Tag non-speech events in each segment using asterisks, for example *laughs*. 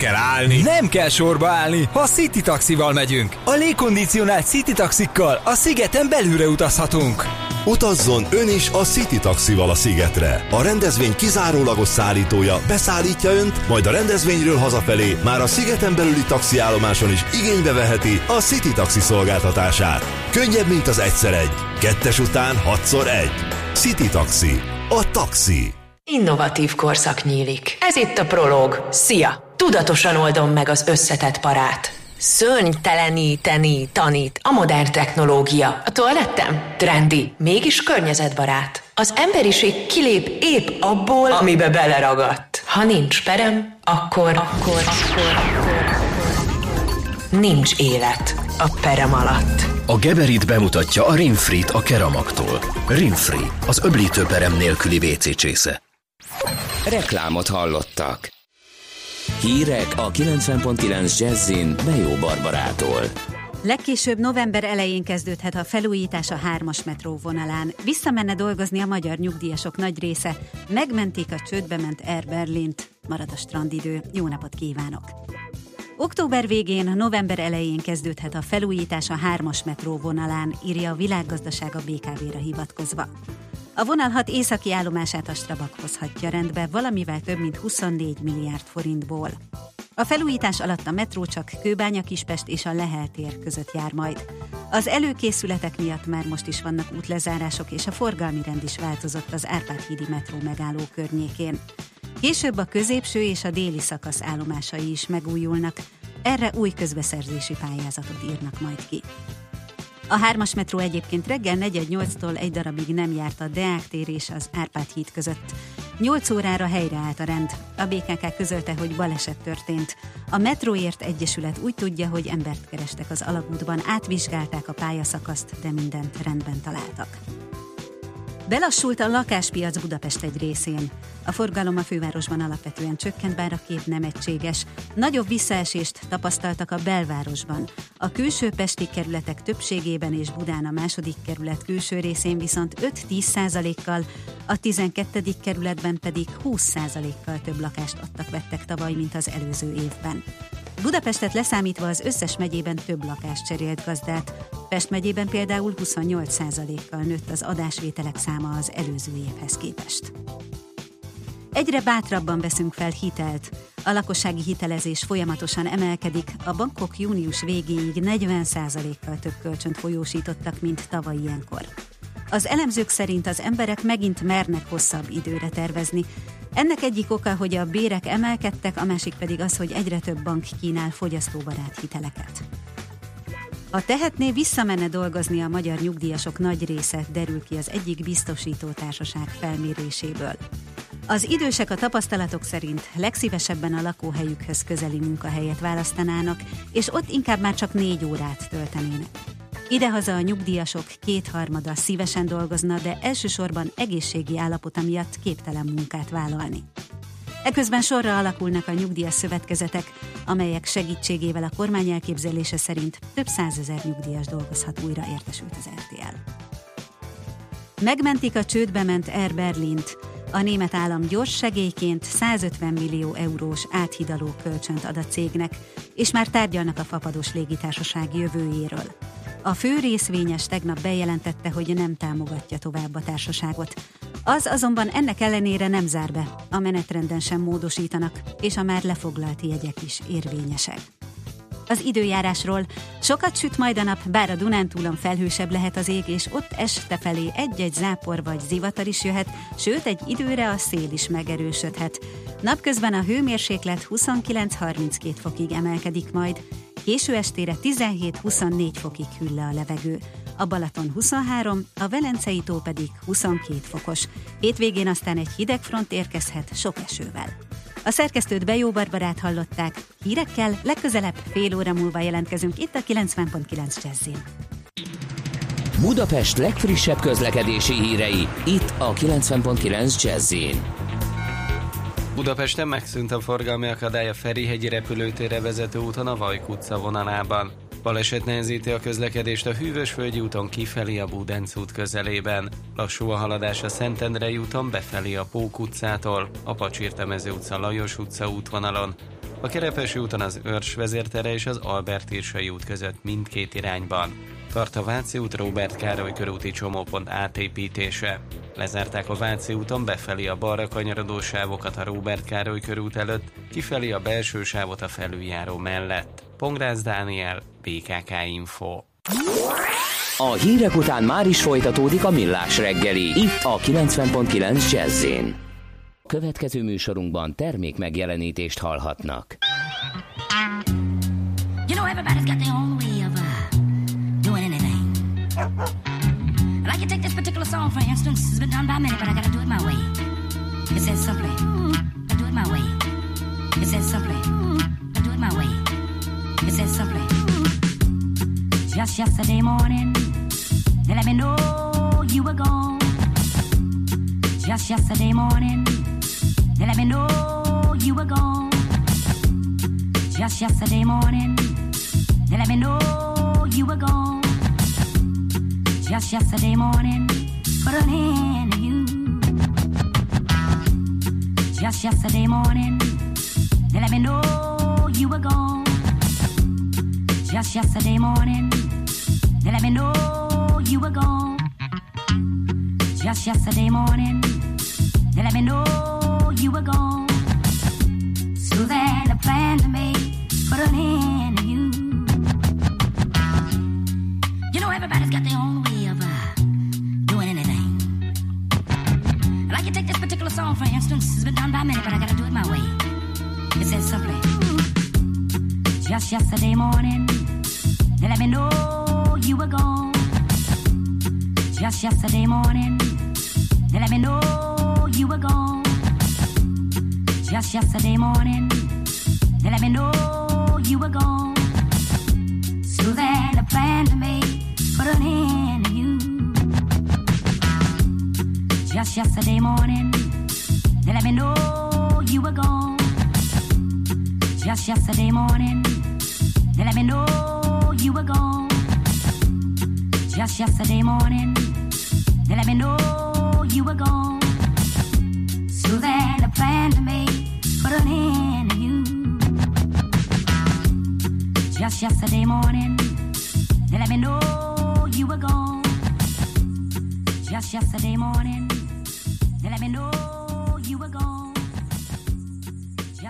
kell állni. Nem kell sorba állni, ha City Taxival megyünk. A légkondicionált City Taxikkal a szigeten belülre utazhatunk. Utazzon ön is a City Taxival a szigetre. A rendezvény kizárólagos szállítója beszállítja önt, majd a rendezvényről hazafelé már a szigeten belüli taxiállomáson is igénybe veheti a City Taxi szolgáltatását. Könnyebb, mint az egyszer egy. Kettes után hatszor egy. City Taxi. A taxi. Innovatív korszak nyílik. Ez itt a Prolog. Szia! Tudatosan oldom meg az összetett parát. Szörnyteleníteni tanít a modern technológia. A toalettem? Trendi, mégis környezetbarát. Az emberiség kilép épp abból, amibe beleragadt. Ha nincs perem, akkor, akkor, akkor, akkor nincs élet a perem alatt. A Geberit bemutatja a Rinfrit a Keramaktól. Rinfri, az öblítő perem nélküli WC csésze. Reklámot hallottak. Hírek a 90.9 Jazzin Bejó Barbarától. Legkésőbb november elején kezdődhet a felújítás a hármas metró vonalán. Visszamenne dolgozni a magyar nyugdíjasok nagy része. Megmentik a csődbe ment Air Berlint. Marad a strandidő. Jó napot kívánok! Október végén, november elején kezdődhet a felújítás a hármas metró vonalán, írja a világgazdaság a BKV-ra hivatkozva. A vonal hat északi állomását a Strabag hozhatja rendbe valamivel több mint 24 milliárd forintból. A felújítás alatt a metró csak Kőbánya Kispest és a Lehel tér között jár majd. Az előkészületek miatt már most is vannak útlezárások, és a forgalmi rend is változott az Árpád-hídi metró megálló környékén. Később a középső és a déli szakasz állomásai is megújulnak, erre új közbeszerzési pályázatot írnak majd ki. A hármas metró egyébként reggel 4-8-tól egy darabig nem járt a Deák tér és az Árpád híd között. 8 órára helyreállt a rend. A BKK közölte, hogy baleset történt. A Metróért Egyesület úgy tudja, hogy embert kerestek az alagútban, átvizsgálták a pályaszakaszt, de mindent rendben találtak. Belassult a lakáspiac Budapest egy részén. A forgalom a fővárosban alapvetően csökkent, bár a kép nem egységes. Nagyobb visszaesést tapasztaltak a belvárosban. A külső pesti kerületek többségében és Budán a második kerület külső részén viszont 5-10 százalékkal, a 12. kerületben pedig 20 százalékkal több lakást adtak-vettek tavaly, mint az előző évben. Budapestet leszámítva az összes megyében több lakást cserélt gazdát. Pest megyében például 28%-kal nőtt az adásvételek száma az előző évhez képest. Egyre bátrabban veszünk fel hitelt. A lakossági hitelezés folyamatosan emelkedik, a bankok június végéig 40%-kal több kölcsönt folyósítottak, mint tavaly ilyenkor. Az elemzők szerint az emberek megint mernek hosszabb időre tervezni. Ennek egyik oka, hogy a bérek emelkedtek, a másik pedig az, hogy egyre több bank kínál fogyasztóbarát hiteleket. Ha tehetné, visszamenne dolgozni a magyar nyugdíjasok nagy része, derül ki az egyik biztosító társaság felméréséből. Az idősek a tapasztalatok szerint legszívesebben a lakóhelyükhöz közeli munkahelyet választanának, és ott inkább már csak négy órát töltenének. Idehaza a nyugdíjasok kétharmada szívesen dolgozna, de elsősorban egészségi állapota miatt képtelen munkát vállalni. Eközben sorra alakulnak a nyugdíjas szövetkezetek, amelyek segítségével a kormány elképzelése szerint több százezer nyugdíjas dolgozhat újra, értesült az RTL. Megmentik a csődbe ment Air Berlint. A német állam gyors segélyként 150 millió eurós áthidaló kölcsönt ad a cégnek, és már tárgyalnak a fapados légitársaság jövőjéről. A fő részvényes tegnap bejelentette, hogy nem támogatja tovább a társaságot. Az azonban ennek ellenére nem zár be, a menetrenden sem módosítanak, és a már lefoglalt jegyek is érvényesek. Az időjárásról sokat süt majd a nap, bár a Dunántúlon felhősebb lehet az ég, és ott este felé egy-egy zápor vagy zivatar is jöhet, sőt egy időre a szél is megerősödhet. Napközben a hőmérséklet 29-32 fokig emelkedik majd, Késő estére 17-24 fokig hűl le a levegő. A Balaton 23, a Velencei tó pedig 22 fokos. Hétvégén aztán egy hideg front érkezhet sok esővel. A szerkesztőt Bejó Barbarát hallották. Hírekkel legközelebb fél óra múlva jelentkezünk itt a 90.9 Jazzin. Budapest legfrissebb közlekedési hírei, itt a 90.9 Jazzin. Budapesten megszűnt a forgalmi akadály a Ferihegyi repülőtérre vezető úton a Vajk utca vonalában. Baleset nehezíti a közlekedést a Hűvösvölgyi úton kifelé a Budenc út közelében. Lassú a haladás a Szentendrei úton befelé a Pók utcától, a Pacsirtemező utca Lajos utca útvonalon, a Kerepesi úton az Örs vezértere és az Albert Irsai út között mindkét irányban. Tart a Váci út Robert Károly körúti csomópont átépítése. Lezárták a Váci úton befelé a balra kanyarodó sávokat a Robert Károly körút előtt, kifelé a belső sávot a felüljáró mellett. Pongrász Dániel, BKK Info. A hírek után már is folytatódik a millás reggeli, itt a 90.9 jazz Következő műsorunkban termék megjelenítést hallhatnak. You know everybody's got their own way anything. I to take this particular song for instance, it's been done by many, but I gotta do it my way. It says simply, I do it my way. It says simply, I do it my way. It says simply, just yesterday morning. They let me know you were gone. Just yesterday morning, they let me know you were gone. Just yesterday morning, they let me know you were gone. Just yesterday morning, put an end to you. Just yesterday morning, they let me know you were gone. Just yesterday morning, they let me know you were gone. Just yesterday morning, they let me know you were gone. So then a plan to make, put an end to you. You know everybody's got their own song. It's been done by many, but I gotta do it my way. It says simply, just yesterday morning, they let me know you were gone. Just yesterday morning, they let me know you were gone. Just yesterday morning, they let me know you were gone. Then a plan to make, put an end to you. Just yesterday morning, they let me know you were gone. Just yesterday morning, they let me know you were gone. Just yesterday morning. They let me know you were gone. So then I planned to make, put an end to you. Just yesterday morning, they let me know you were gone. Just yesterday morning, they let me know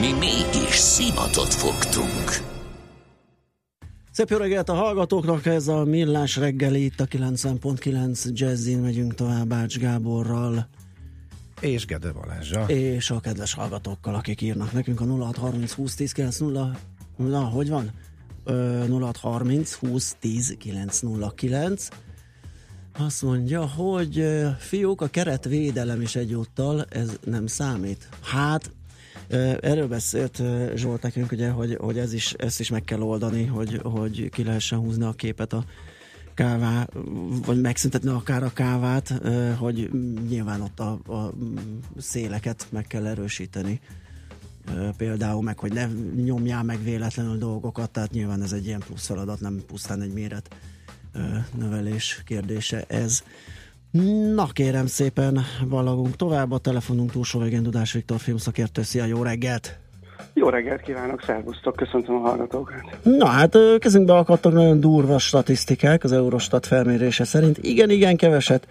Mi mégis szimatot fogtunk. Szép jó reggelt a hallgatóknak, ez a Millás reggeli, itt a 90.9 Jazzin megyünk tovább Ács Gáborral. És Gede Balázsa. És a kedves hallgatókkal, akik írnak nekünk a 0630 20 10 9 0, na, hogy van? Ö, 0630 20 10 909. Azt mondja, hogy fiúk, a keretvédelem is egyúttal, ez nem számít. Hát, Erről beszélt Zsolt nekünk, ugye, hogy, hogy ez is, ezt is meg kell oldani, hogy, hogy ki lehessen húzni a képet a kává, vagy megszüntetni akár a kávát, hogy nyilván ott a, a széleket meg kell erősíteni például, meg hogy ne nyomjál meg véletlenül dolgokat, tehát nyilván ez egy ilyen plusz feladat, nem pusztán egy méret növelés kérdése ez. Na kérem szépen, ballagunk tovább, a telefonunk túlsó végén Dudás Viktor filmszakértő, szia, jó reggelt! Jó reggelt kívánok, szervusztok, köszöntöm a hallgatókat. Na hát kezünkbe akadtak nagyon durva statisztikák az Eurostat felmérése szerint. Igen, igen, keveset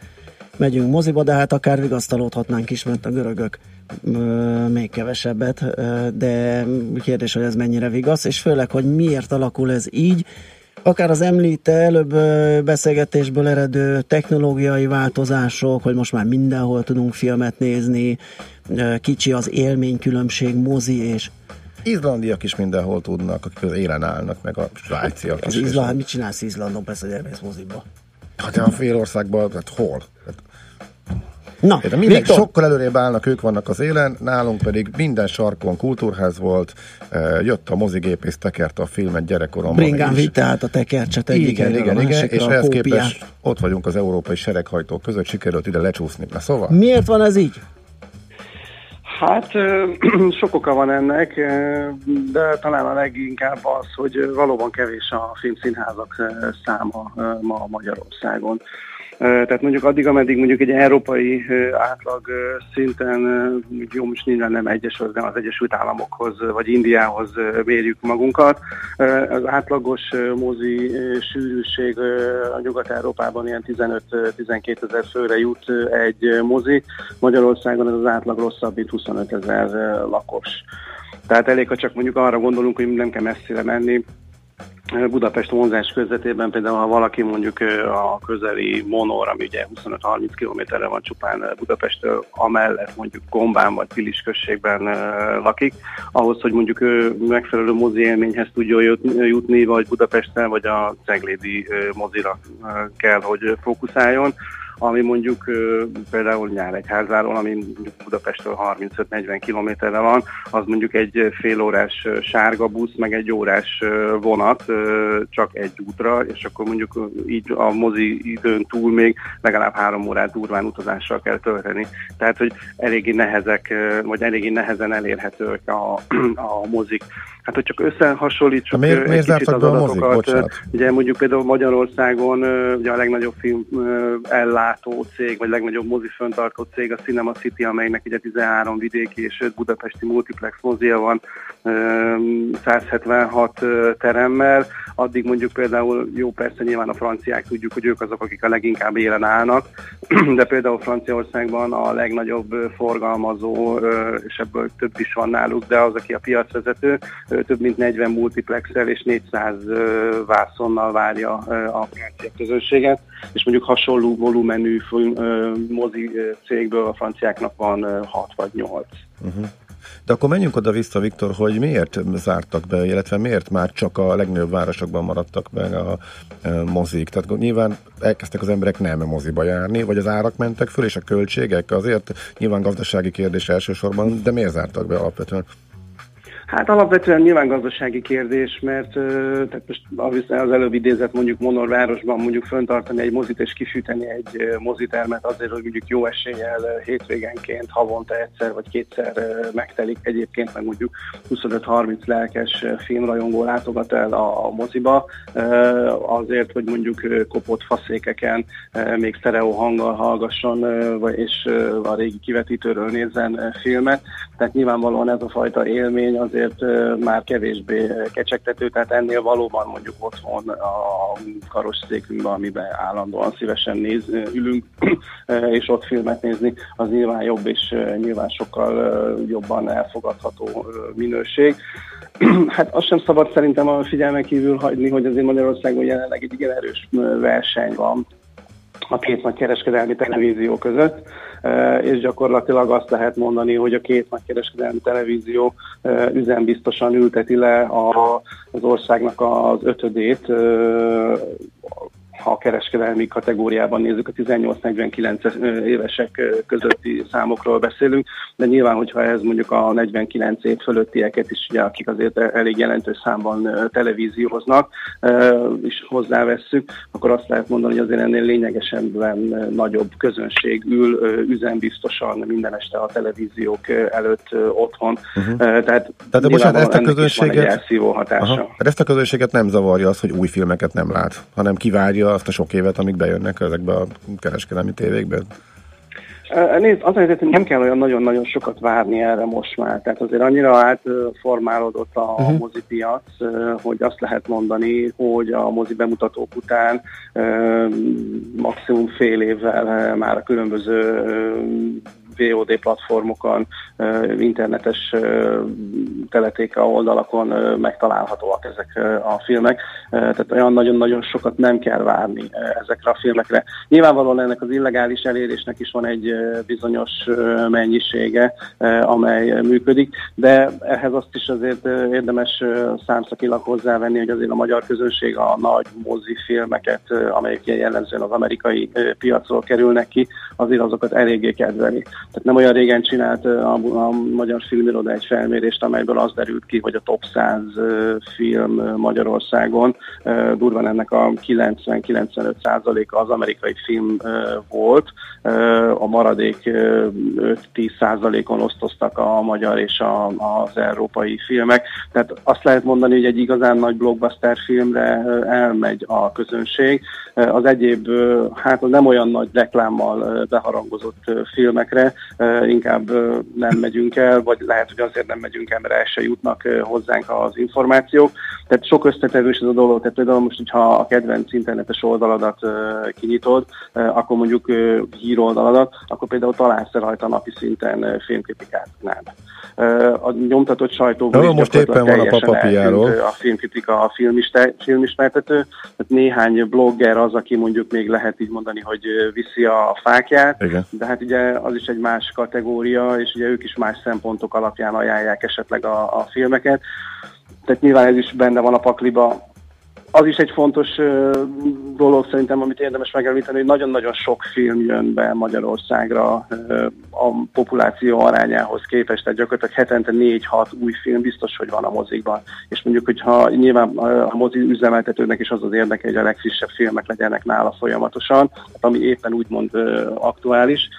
megyünk moziba, de hát akár vigasztalódhatnánk is, mert a görögök még kevesebbet, de kérdés, hogy ez mennyire vigasz, és főleg, hogy miért alakul ez így, akár az említe előbb beszélgetésből eredő technológiai változások, hogy most már mindenhol tudunk filmet nézni, kicsi az élménykülönbség, mozi és Izlandiak is mindenhol tudnak, akik az élen állnak, meg a svájciak az is. Izland, mit csinálsz Izlandon? Persze, hogy elmész moziba. Hát a fél országban, hát hol? Hát Na, De minden, Viktor. sokkal előrébb állnak, ők vannak az élen, nálunk pedig minden sarkon kultúrház volt, eh, jött a mozigépész, tekerte a filmet gyerekkoromban. Bringán is. vitte át a tekercset egyik Igen, igen, igen, másikra, és ehhez képest ott vagyunk az európai sereghajtók között, sikerült ide lecsúszni. Na szóval? Miért van ez így? Hát *clears throat* sok oka van ennek, de talán a leginkább az, hogy valóban kevés a filmszínházak száma ma Magyarországon. Tehát mondjuk addig, ameddig mondjuk egy európai átlag szinten, jó, most nyilván nem egyesült, de az Egyesült Államokhoz vagy Indiához mérjük magunkat. Az átlagos mozi sűrűség a Nyugat-Európában ilyen 15-12 ezer főre jut egy mozi. Magyarországon ez az átlag rosszabb, mint 25 ezer lakos. Tehát elég, ha csak mondjuk arra gondolunk, hogy nem kell messzire menni, Budapest vonzás közvetében például, ha valaki mondjuk a közeli Monor, ami ugye 25-30 kilométerre van csupán Budapesttől, amellett mondjuk Gombán vagy Pilis községben lakik, ahhoz, hogy mondjuk megfelelő mozi élményhez tudjon jut- jutni, vagy Budapesten, vagy a Ceglédi mozira kell, hogy fókuszáljon ami mondjuk például Nyálegyházáról, ami mondjuk Budapestről 35-40 kilométerre van, az mondjuk egy fél órás ö, sárga busz, meg egy órás vonat csak egy útra, és akkor mondjuk így a mozi időn túl még legalább három órát durván utazással kell tölteni. Tehát, hogy eléggé nehezek, vagy eléggé nehezen elérhetők a, *clears throat* a mozik. Hát, hogy csak összehasonlítsuk Ha miért- ö, miért egy kicsit az adatokat, Bocsánat. Ugye mondjuk például Magyarországon ugye a legnagyobb film ellátó cég, vagy legnagyobb mozi föntartó cég a Cinema City, amelynek ugye 13 vidéki és 5 budapesti multiplex mozia van, ö, 176 ö, teremmel. Addig mondjuk például, jó persze nyilván a franciák tudjuk, hogy ők azok, akik a leginkább élen állnak, *clears throat* de például Franciaországban a legnagyobb forgalmazó, és ebből több is van náluk, de az, aki a piacvezető, több mint 40 multiplexel és 400 ö, vászonnal várja a francia közönséget, és mondjuk hasonló volumenű mozi cégből a franciáknak van ö, 6 vagy 8. Uh-huh. De akkor menjünk oda vissza, Viktor, hogy miért zártak be, illetve miért már csak a legnagyobb városokban maradtak meg a mozik. Tehát nyilván elkezdtek az emberek nem moziba járni, vagy az árak mentek föl, és a költségek azért nyilván gazdasági kérdés elsősorban, de miért zártak be alapvetően? Hát alapvetően nyilván gazdasági kérdés, mert tehát most az előbb idézett mondjuk Monor városban mondjuk föntartani egy mozit és kifűteni egy mozitermet azért, hogy mondjuk jó eséllyel hétvégenként havonta egyszer vagy kétszer megtelik. Egyébként meg mondjuk 25-30 lelkes filmrajongó látogat el a, moziba, azért, hogy mondjuk kopott faszékeken még sztereó hanggal hallgasson, és a régi kivetítőről nézzen filmet. Tehát nyilvánvalóan ez a fajta élmény azért ö, már kevésbé kecsegtető, tehát ennél valóban mondjuk otthon a karosszékünkben, amiben állandóan szívesen néz, ülünk, *clears throat* és ott filmet nézni, az nyilván jobb, és nyilván sokkal jobban elfogadható minőség. *clears throat* Hát azt sem szabad szerintem a figyelmen kívül hagyni, hogy azért Magyarországon jelenleg egy igen erős verseny van a két nagy kereskedelmi televízió között, eh, és gyakorlatilag azt lehet mondani, hogy a két nagy kereskedelmi televízió eh, üzenbiztosan ülteti le a, az országnak az ötödét, eh, ha a kereskedelmi kategóriában nézzük, a 18-49 évesek közötti számokról beszélünk, de nyilván, hogyha ez mondjuk a 49 év fölöttieket is, ugye, akik azért elég jelentős számban televízióznak, is hozzávesszük, akkor azt lehet mondani, hogy azért ennél lényegesen nagyobb közönség ül üzenbiztosan minden este a televíziók előtt otthon. Uh-huh. Tehát, Tehát bocsánat, ezt a is van egy közönséget, elszívó hatása. Aha, hát ezt a közönséget nem zavarja az, hogy új filmeket nem lát, hanem kivárja azt a sok évet, amíg bejönnek ezekbe a kereskedelmi tévékbe. Nézd, az helyzet, hogy nem kell olyan nagyon-nagyon sokat várni erre most már. Tehát azért annyira átformálódott a uh-huh. mozipiac, hogy azt lehet mondani, hogy a mozi bemutatók után maximum fél évvel már a különböző VOD platformokon, internetes teletéka oldalakon megtalálhatóak ezek a filmek, tehát olyan nagyon-nagyon sokat nem kell várni ezekre a filmekre. Nyilvánvalóan ennek az illegális elérésnek is van egy bizonyos mennyisége, amely működik, de ehhez azt is azért érdemes számszakilag hozzávenni, hogy azért a magyar közönség a nagy mozifilmeket, amelyek jellemzően az amerikai piacról kerülnek ki, azért azokat eléggé kedveli. Tehát nem olyan régen csinált a, a Magyar Filmiroda egy felmérést, amelyből az derült ki, hogy a top 100 film Magyarországon durván ennek a 90-95 százaléka az amerikai film volt, a maradék 5-10 százalékon osztoztak a magyar és a, az európai filmek. Tehát azt lehet mondani, hogy egy igazán nagy blockbuster filmre elmegy a közönség. Az egyéb, hát nem olyan nagy reklámmal beharangozott filmekre inkább nem megyünk el, vagy lehet, hogy azért nem megyünk el, mert el se jutnak hozzánk az információk. Tehát sok összetevős ez a dolog. Tehát például most, hogyha a kedvenc internetes oldaladat kinyitod, akkor mondjuk híroldaladat, akkor például találsz rajta napi szinten filmkritikát. Nem. A nyomtatott sajtóban is most éppen van a papapiáról. A filmkritika, a filmismertető. Tehát néhány blogger az, aki mondjuk még lehet így mondani, hogy viszi a fákját, Igen. de hát ugye az is egy más kategória, és ugye ők is más szempontok alapján ajánlják esetleg a, a filmeket. Tehát nyilván ez is benne van a pakliba, az is egy fontos dolog szerintem, amit érdemes megemlíteni, hogy nagyon-nagyon sok film jön be Magyarországra a populáció arányához képest, tehát gyakorlatilag hetente 4-6 új film biztos, hogy van a mozikban. És mondjuk, hogyha nyilván a mozi üzemeltetőnek is az az érdeke, hogy a legfrissebb filmek legyenek nála folyamatosan, ami éppen úgymond aktuális,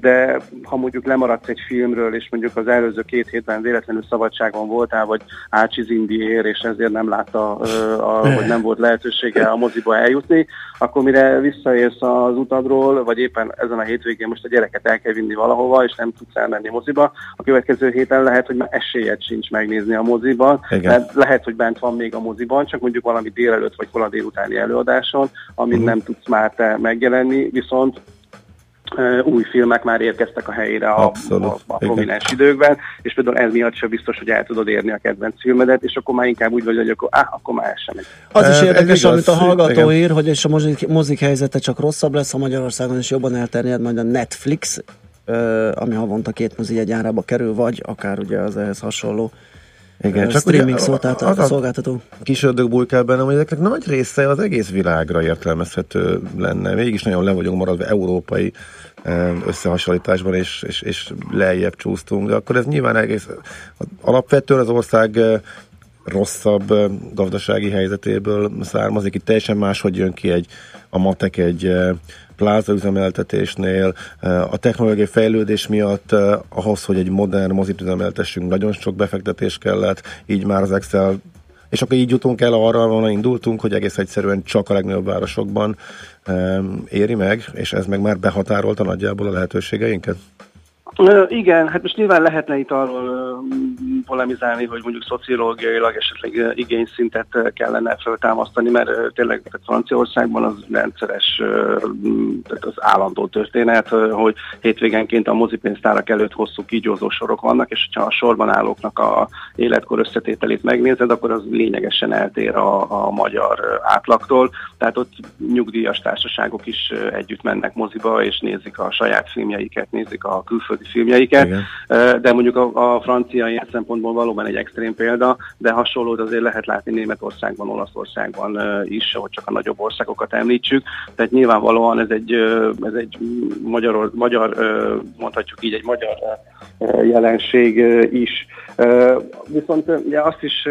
de ha mondjuk lemaradsz egy filmről, és mondjuk az előző két hétben véletlenül szabadságon voltál, vagy Ácsi Zindiér, és ezért nem látta a hogy nem volt lehetősége a moziba eljutni, akkor mire visszaérsz az utadról, vagy éppen ezen a hétvégén most a gyereket el kell vinni valahova, és nem tudsz elmenni moziba, a következő héten lehet, hogy már esélyed sincs megnézni a moziban, mert lehet, hogy bent van még a moziban, csak mondjuk valami délelőtt vagy kola délutáni előadáson, amit uh-huh. nem tudsz már te megjelenni, viszont új filmek már érkeztek a helyére a, Abszolút, a, a prominens időkben, és például ez miatt sem biztos, hogy el tudod érni a kedvenc filmedet, és akkor már inkább úgy vagy, hogy akkor, áh, akkor már sem. Az is érdekes, amit a hallgató igen. ír, hogy és a mozik, mozik helyzete csak rosszabb lesz, a Magyarországon is jobban elterjed majd a Netflix, ami havonta két mozi egy árába kerül, vagy akár ugye az ehhez hasonló igen, csak streaming szolgáltató. Az a szolgáltató. Kis ördög kell bennem, hogy ezeknek nagy része az egész világra értelmezhető lenne. Mégis nagyon le vagyunk maradva európai összehasonlításban, és, és, és lejjebb csúsztunk, de akkor ez nyilván egész alapvetően az ország rosszabb gazdasági helyzetéből származik. Itt teljesen máshogy jön ki egy, a matek egy pláza üzemeltetésnél. A technológiai fejlődés miatt ahhoz, hogy egy modern mozit üzemeltessünk, nagyon sok befektetés kellett, így már az Excel és akkor így jutunk el arra, ahol indultunk, hogy egész egyszerűen csak a legnagyobb városokban éri meg, és ez meg már behatárolta nagyjából a lehetőségeinket? Igen, hát most nyilván lehetne itt arról polemizálni, hogy mondjuk szociológiailag esetleg igényszintet kellene feltámasztani, mert tényleg tehát Franciaországban az rendszeres, tehát az állandó történet, hogy hétvégenként a mozipénztárak előtt hosszú kígyózó sorok vannak, és ha a sorban állóknak a életkor összetételét megnézed, akkor az lényegesen eltér a, a magyar átlagtól. Tehát ott nyugdíjas társaságok is együtt mennek moziba, és nézik a saját filmjeiket, nézik a külföldi filmjeiket, Igen. de mondjuk a, a francia ilyen szempontból valóban egy extrém példa, de hasonlót azért lehet látni Németországban, Olaszországban is, hogy csak a nagyobb országokat említsük. Tehát nyilvánvalóan ez egy, ez egy magyar, magyar, mondhatjuk így, egy magyar jelenség is. Viszont ugye azt is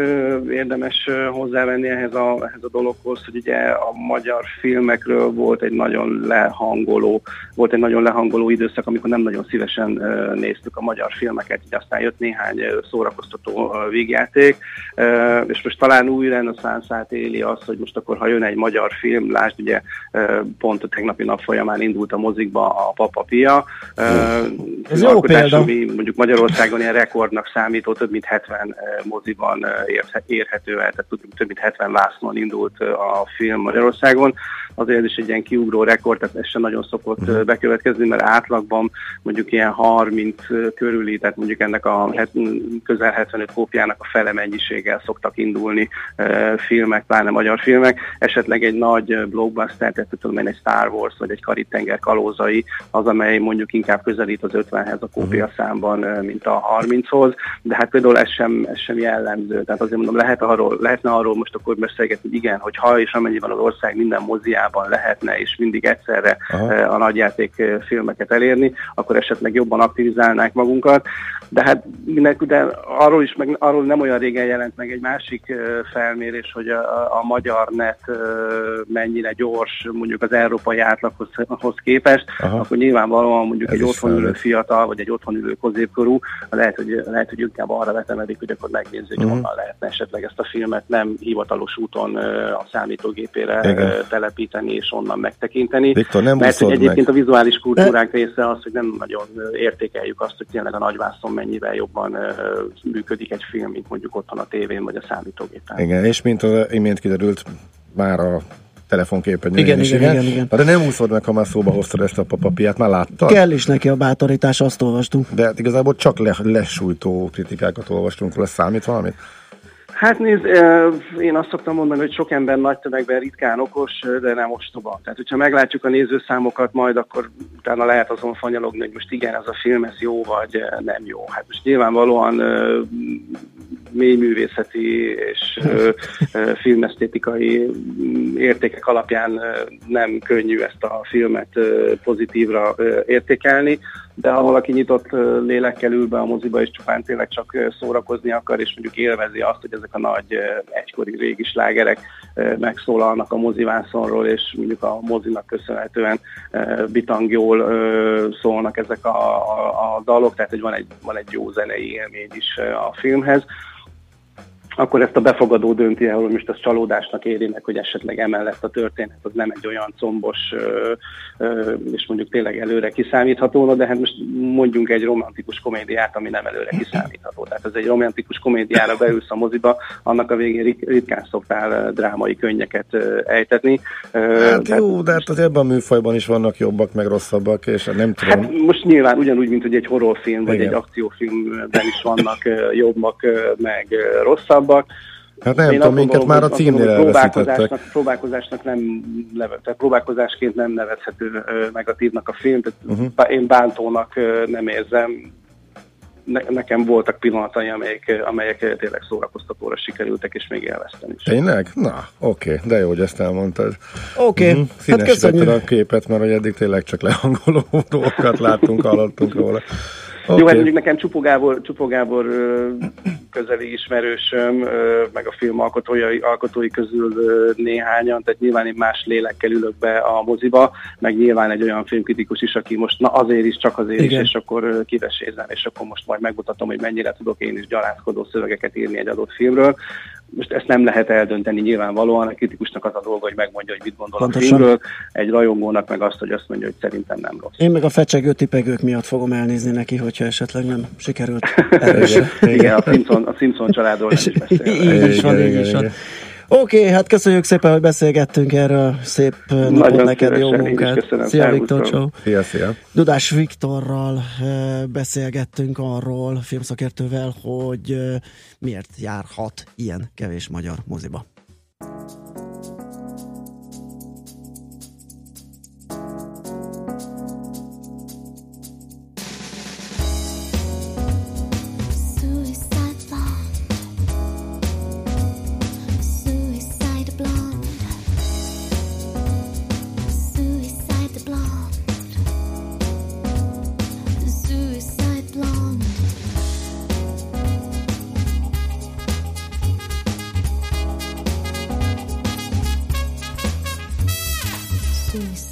érdemes hozzávenni ehhez a, ehhez a dologhoz, hogy ugye a magyar filmekről volt egy nagyon lehangoló, volt egy nagyon lehangoló időszak, amikor nem nagyon szívesen néztük a magyar filmeket, így aztán jött néhány szórakoztató végjáték, és most talán új reneszánszát éli az, hogy most akkor, ha jön egy magyar film, lásd, ugye pont a tegnapi nap folyamán indult a mozikba a Papa Pia. Ez jó példa. Ami mondjuk Magyarországon ilyen rekordnak számító, több mint 70 moziban érhető el, tehát több mint 70 vásznon indult a film Magyarországon. Azért is egy ilyen kiugró rekord, tehát ez sem nagyon szokott bekövetkezni, mert átlagban mondjuk ilyen 30 körüli, tehát mondjuk ennek a közel 75 kópiának a fele mennyiséggel szoktak indulni filmek, pláne magyar filmek, esetleg egy nagy blockbuster, tehát tudom én egy Star Wars vagy egy Karib-tenger kalózai, az, amely mondjuk inkább közelít az 50-hez a kópia mhm. számban, mint a 30-hoz, de hát például ez sem, ez sem jellemző. Tehát azért mondom, lehet arról, lehetne arról most akkor beszélgetni, hogy igen, hogy ha és amennyiben az ország minden moziában lehetne, és mindig egyszerre Aha. a nagyjáték filmeket elérni, akkor esetleg jobban aktivizálnák magunkat. De hát mindenki, de arról is, meg arról nem olyan régen jelent meg egy másik felmérés, hogy a, a magyar net mennyire gyors, mondjuk az európai átlaghoz képest, Aha. akkor nyilvánvalóan mondjuk Ez egy otthon ülő fiatal, vagy egy otthon ülő középkorú, lehet, hogy, lehet, hogy inkább arra vetemedik, hogy akkor megnézni, hogy uh-huh. honnan lehetne esetleg ezt a filmet nem hivatalos úton a számítógépére Igen. telepíteni és onnan megtekinteni. Viktor, nem Mert hogy egyébként meg. a vizuális kultúránk része az, hogy nem nagyon értékeljük azt, hogy tényleg a nagyvászon mennyivel jobban működik egy film, mint mondjuk otthon a tévén vagy a számítógépen. Igen, és mint az imént kiderült, már a telefonképernyőn igen, is, igen, igen, igen. Na, de nem úszod meg, ha már szóba hoztad ezt a papapiát, már láttad? Kell is neki a bátorítás, azt olvastunk. De hát igazából csak le, lesújtó kritikákat olvastunk, lesz számít valamit? Hát nézd, én azt szoktam mondani, hogy sok ember nagy tömegben ritkán okos, de nem ostoba. Tehát, hogyha meglátjuk a nézőszámokat majd, akkor utána lehet azon fanyalogni, hogy most igen, ez a film, ez jó, vagy nem jó. Hát most nyilvánvalóan mélyművészeti és filmesztétikai értékek alapján nem könnyű ezt a filmet pozitívra értékelni, de ha valaki nyitott lélekkel ül be a moziba, és csupán tényleg csak szórakozni akar, és mondjuk élvezi azt, hogy ezek a nagy egykori régi slágerek megszólalnak a mozivászonról, és mondjuk a mozinak köszönhetően bitang jól szólnak ezek a, a, a dalok, tehát hogy van egy, van egy jó zenei élmény is a filmhez, akkor ezt a befogadó dönti el, hogy most az csalódásnak éri meg, hogy esetleg emellett a történet az nem egy olyan combos, és mondjuk tényleg előre kiszámítható, de hát most mondjunk egy romantikus komédiát, ami nem előre kiszámítható. Tehát ez egy romantikus komédiára beülsz a moziba, annak a végén ritkán szoktál drámai könnyeket ejtetni. Hát Tehát, jó, de hát az ebben a műfajban is vannak jobbak, meg rosszabbak, és nem tudom. Hát most nyilván ugyanúgy, mint hogy egy horrorfilm, vagy Igen. egy akciófilmben is vannak jobbak, meg rosszabb, rosszabbak. Hát nem Én tudom, minket már a címnél próbálkozásnak, próbálkozásnak nem nevet, tehát próbálkozásként nem nevezhető negatívnak a film, tehát uh-huh. én bántónak nem érzem, ne, nekem voltak pillanatai, amelyek, amelyek tényleg szórakoztatóra sikerültek, és még élveztem is. Tényleg? Na, oké, okay, de jó, hogy ezt elmondtad. Oké, okay. uh-huh. hát köszönjük. a képet, mert eddig tényleg csak lehangoló *laughs* dolgokat láttunk, hallottunk róla. Okay. Jó, hát mondjuk nekem Csupó Gábor, Csupó Gábor közeli ismerősöm, meg a film alkotói, alkotói közül néhányan, tehát nyilván én más lélekkel ülök be a moziba, meg nyilván egy olyan filmkritikus is, aki most na azért is, csak azért Igen. is, és akkor kivesézem, és akkor most majd megmutatom, hogy mennyire tudok én is gyalázkodó szövegeket írni egy adott filmről most ezt nem lehet eldönteni nyilvánvalóan, a kritikusnak az a dolga, hogy megmondja, hogy mit gondol Pontosan. a filmről, egy rajongónak meg azt, hogy azt mondja, hogy szerintem nem rossz. Én meg a fecsegő tipegők miatt fogom elnézni neki, hogyha esetleg nem sikerült. *laughs* igen, a Simpson, a Simpson családról nem is beszél. Így is van, így is van. Oké, okay, hát köszönjük szépen, hogy beszélgettünk erről. Szép Nagyon napot neked, jó munkát. Szia, Viktor, csó. Szia, szia. Dudás Viktorral beszélgettünk arról, filmszakértővel, hogy miért járhat ilyen kevés magyar moziba. Please.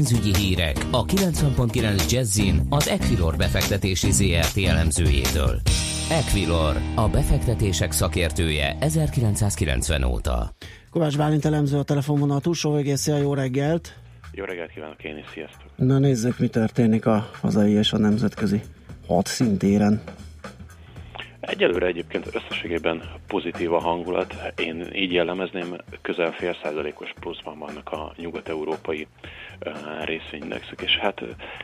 Pénzügyi hírek a 90.9 Jazzin az Equilor befektetési ZRT elemzőjétől. Equilor, a befektetések szakértője 1990 óta. Kovács Bálint elemző a telefonvonal túlsó végén, szia, jó reggelt! Jó reggelt kívánok én is, sziasztok! Na nézzük, mi történik a hazai és a nemzetközi hat szintéren. Egyelőre egyébként összességében pozitív a hangulat. Én így jellemezném, közel fél százalékos pluszban vannak a nyugat-európai részvényindexek, és hát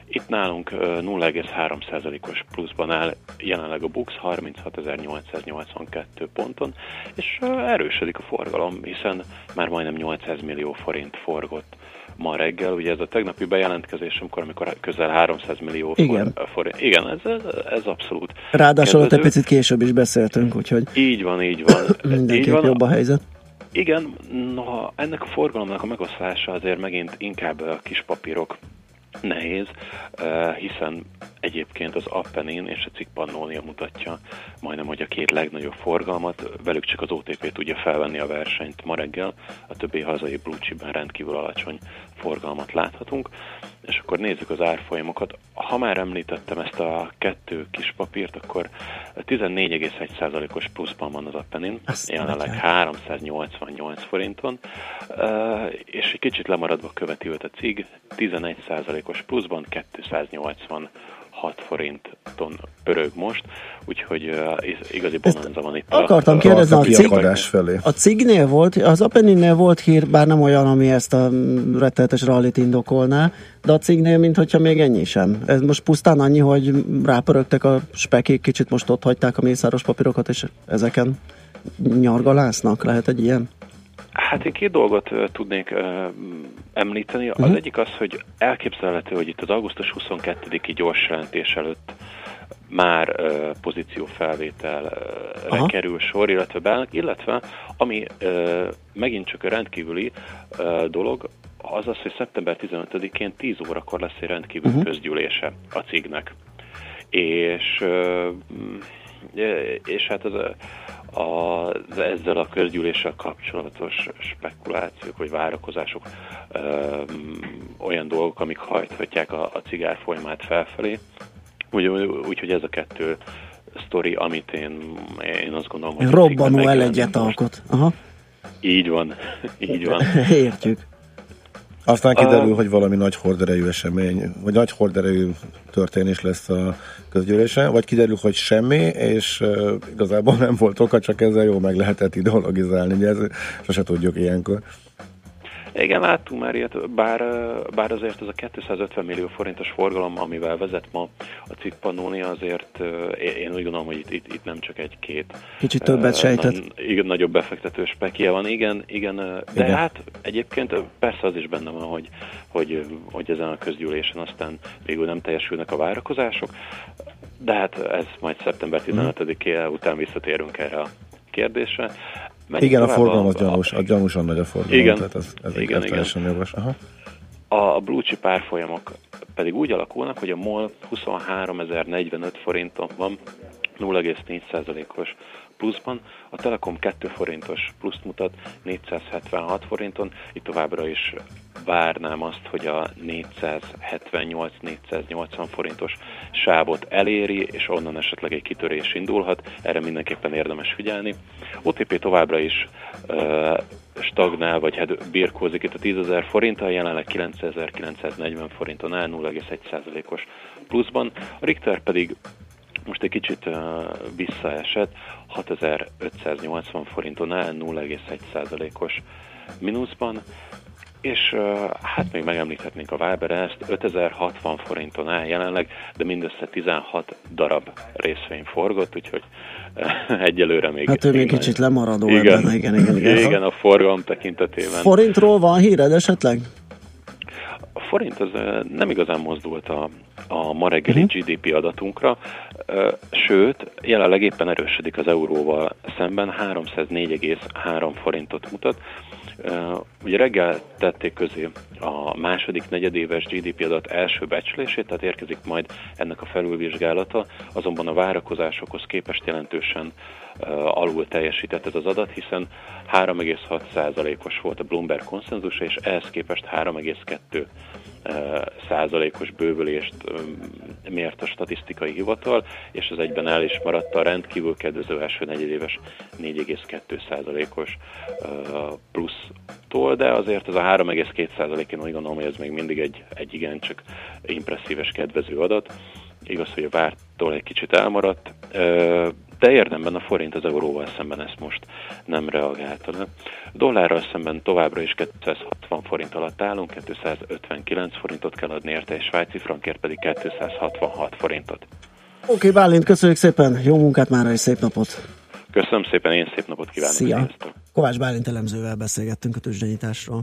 itt nálunk uh, 0,3 százalékos pluszban áll jelenleg a BUX 36.882 ponton, és erősödik a forgalom, hiszen már majdnem 800 millió forint forgott ma reggel, ugye ez a tegnapi bejelentkezésemkor, amikor közel 300 millió Igen. for- forint. Igen, ez, ez, ez abszolút Ráadásul ott egy picit később is beszéltünk, úgyhogy Így van, így van. így mindenképp van. jobb a helyzet. Igen, noha ennek a forgalomnak a megoszlása azért megint inkább a kis papírok nehéz, eh, hiszen egyébként az Appenin és a cikk Pannonia mutatja majdnem, hogy a két legnagyobb forgalmat, velük csak az OTP tudja felvenni a versenyt ma reggel, a többi hazai blue rendkívül alacsony forgalmat láthatunk, és akkor nézzük az árfolyamokat. Ha már említettem ezt a kettő kis papírt, akkor 14,1%-os pluszban van az Appenin, jelenleg 388 forinton, és egy kicsit lemaradva követi őt a cig, 11%-os pluszban 286 forinton pörög most, úgyhogy uh, igazi bonanza van itt. Akartam a, kérdezni, a, cig, felé. a cignél volt, az Apenninnél volt hír, bár nem olyan, ami ezt a mm, rettenetes rallit indokolná, de a cignél, mint hogyha még ennyi sem. Ez most pusztán annyi, hogy rápörögtek a spekék, kicsit most ott hagyták a mészáros papírokat, és ezeken nyargalásznak, lehet egy ilyen? Hát én két dolgot tudnék említeni. Az Mhm. egyik az, hogy elképzelhető, hogy itt az augusztus 22-i gyors jelentés előtt már uh, pozíciófelvételre Aha. kerül sor, illetve beállnak, illetve ami uh, megint csak a rendkívüli uh, dolog, az az, hogy szeptember 15-én 10 órakor lesz egy rendkívül Mhm. uh-huh. közgyűlése a cignek. És, és hát az, a, az ezzel a közgyűléssel kapcsolatos spekulációk vagy várakozások ö, olyan dolgok, amik hajthatják a, a cigár folyamát felfelé. Úgyhogy úgy, hogy ez a kettő sztori, amit én, én azt gondolom, hogy a Robbanó elegyet alkot. Aha. Így van, *laughs* így van. *laughs* Értjük. Aztán kiderül, Uh, hogy valami nagy horderejű esemény, vagy nagy horderejű történés lesz a közgyűlésen, vagy kiderül, hogy semmi, és uh, igazából nem volt oka, csak ezzel jó meg lehetett ideologizálni, ugye ez sose tudjuk ilyenkor. Igen, láttunk már ilyet, bár, bár azért ez a 250 millió forintos forgalom, amivel vezet ma a cikk Pannonia, azért én úgy gondolom, hogy itt, itt, itt nem csak egy-két Kicsit többet sejtett. igen, nagyobb befektető spekje van, igen, igen, de Igen. hát egyébként persze az is benne van, hogy, hogy, hogy ezen a közgyűlésen aztán végül nem teljesülnek a várakozások, de hát ez majd szeptember Mhm. 15-e után visszatérünk erre a kérdésre. Menjünk Igen, a forgalom az gyanús, a gyanúsan nagy a forgalom, Igen. tehát ez, ez Igen, igen, igen. jogos. Aha. A blue chip árfolyamok pedig úgy alakulnak, hogy a MOL 23.045 forinton van, 0,4%-os pluszban, a Telekom 2 forintos pluszt mutat 476 forinton, itt továbbra is várnám azt, hogy a 478-480 forintos sávot eléri, és onnan esetleg egy kitörés indulhat, erre mindenképpen érdemes figyelni. OTP továbbra is uh, stagnál, vagy hát birkózik itt a 10.000 forinttal, jelenleg 9.940 forinton áll, 0,1%-os pluszban. A Richter pedig most egy kicsit visszaesett, 6580 forinton áll, 0,1%-os mínuszban, és hát még megemlíthetnénk a Viber ezt 5060 forinton áll jelenleg, de mindössze 16 darab részvény forgott, úgyhogy *laughs* egyelőre még... Hát ő még kicsit lemaradó igen, ebben, igen, igen, igen. Igen, a forgalom tekintetében. Forintról van híred esetleg? A forint az nem igazán mozdult a, a ma reggeli uh-huh. GDP adatunkra, sőt, jelenleg éppen erősödik az euróval szemben, 304,3 forintot mutat. Ugye reggel tették közé a második negyedéves GDP adat első becslését, tehát érkezik majd ennek a felülvizsgálata, azonban a várakozásokhoz képest jelentősen alul teljesített ez az adat, hiszen 3,6%-os volt a Bloomberg konszenzusa, és ehhez képest 3,2 százalékos bővülést mért a statisztikai hivatal, és az egyben el is maradt a rendkívül kedvező első negyedéves 4,2 százalékos plusztól, de azért ez a 3,2 százalék, én úgy gondolom, hogy ez még mindig egy, egy igencsak impresszíves kedvező adat. Igaz, hogy a vártól egy kicsit elmaradt, de érdemben a forint az euróval szemben ezt most nem reagálta le. Dollárral szemben továbbra is 260 forint alatt állunk, 259 forintot kell adni érte, és svájci frankért pedig 266 forintot. Oké, okay, Bálint, köszönjük szépen, jó munkát már és szép napot! Köszönöm szépen, én szép napot kívánok! Szia! Sziasztok. Kovács Bálint elemzővel beszélgettünk a tőzsdenyításról.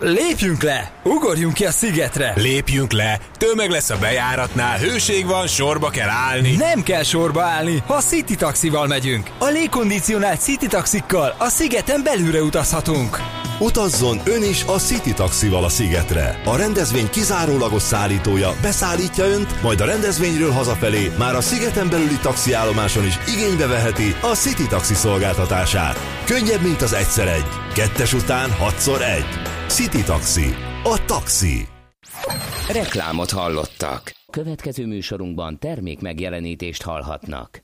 Lépjünk le! Ugorjunk ki a szigetre! Lépjünk le! Tömeg lesz a bejáratnál, hőség van, sorba kell állni. Nem kell sorba állni, ha City Taxival megyünk. A légkondicionált City Taxikkal a szigeten belülre utazhatunk. Utazzon ön is a City Taxival a szigetre. A rendezvény kizárólagos szállítója beszállítja önt, majd a rendezvényről hazafelé már a szigeten belüli taxiállomáson is igénybe veheti a City Taxi szolgáltatását. Könnyebb, mint az egyszer egy. Kettes után hatszor egy. City Taxi. A taxi. Reklámot hallottak. Következő műsorunkban termék megjelenítést hallhatnak.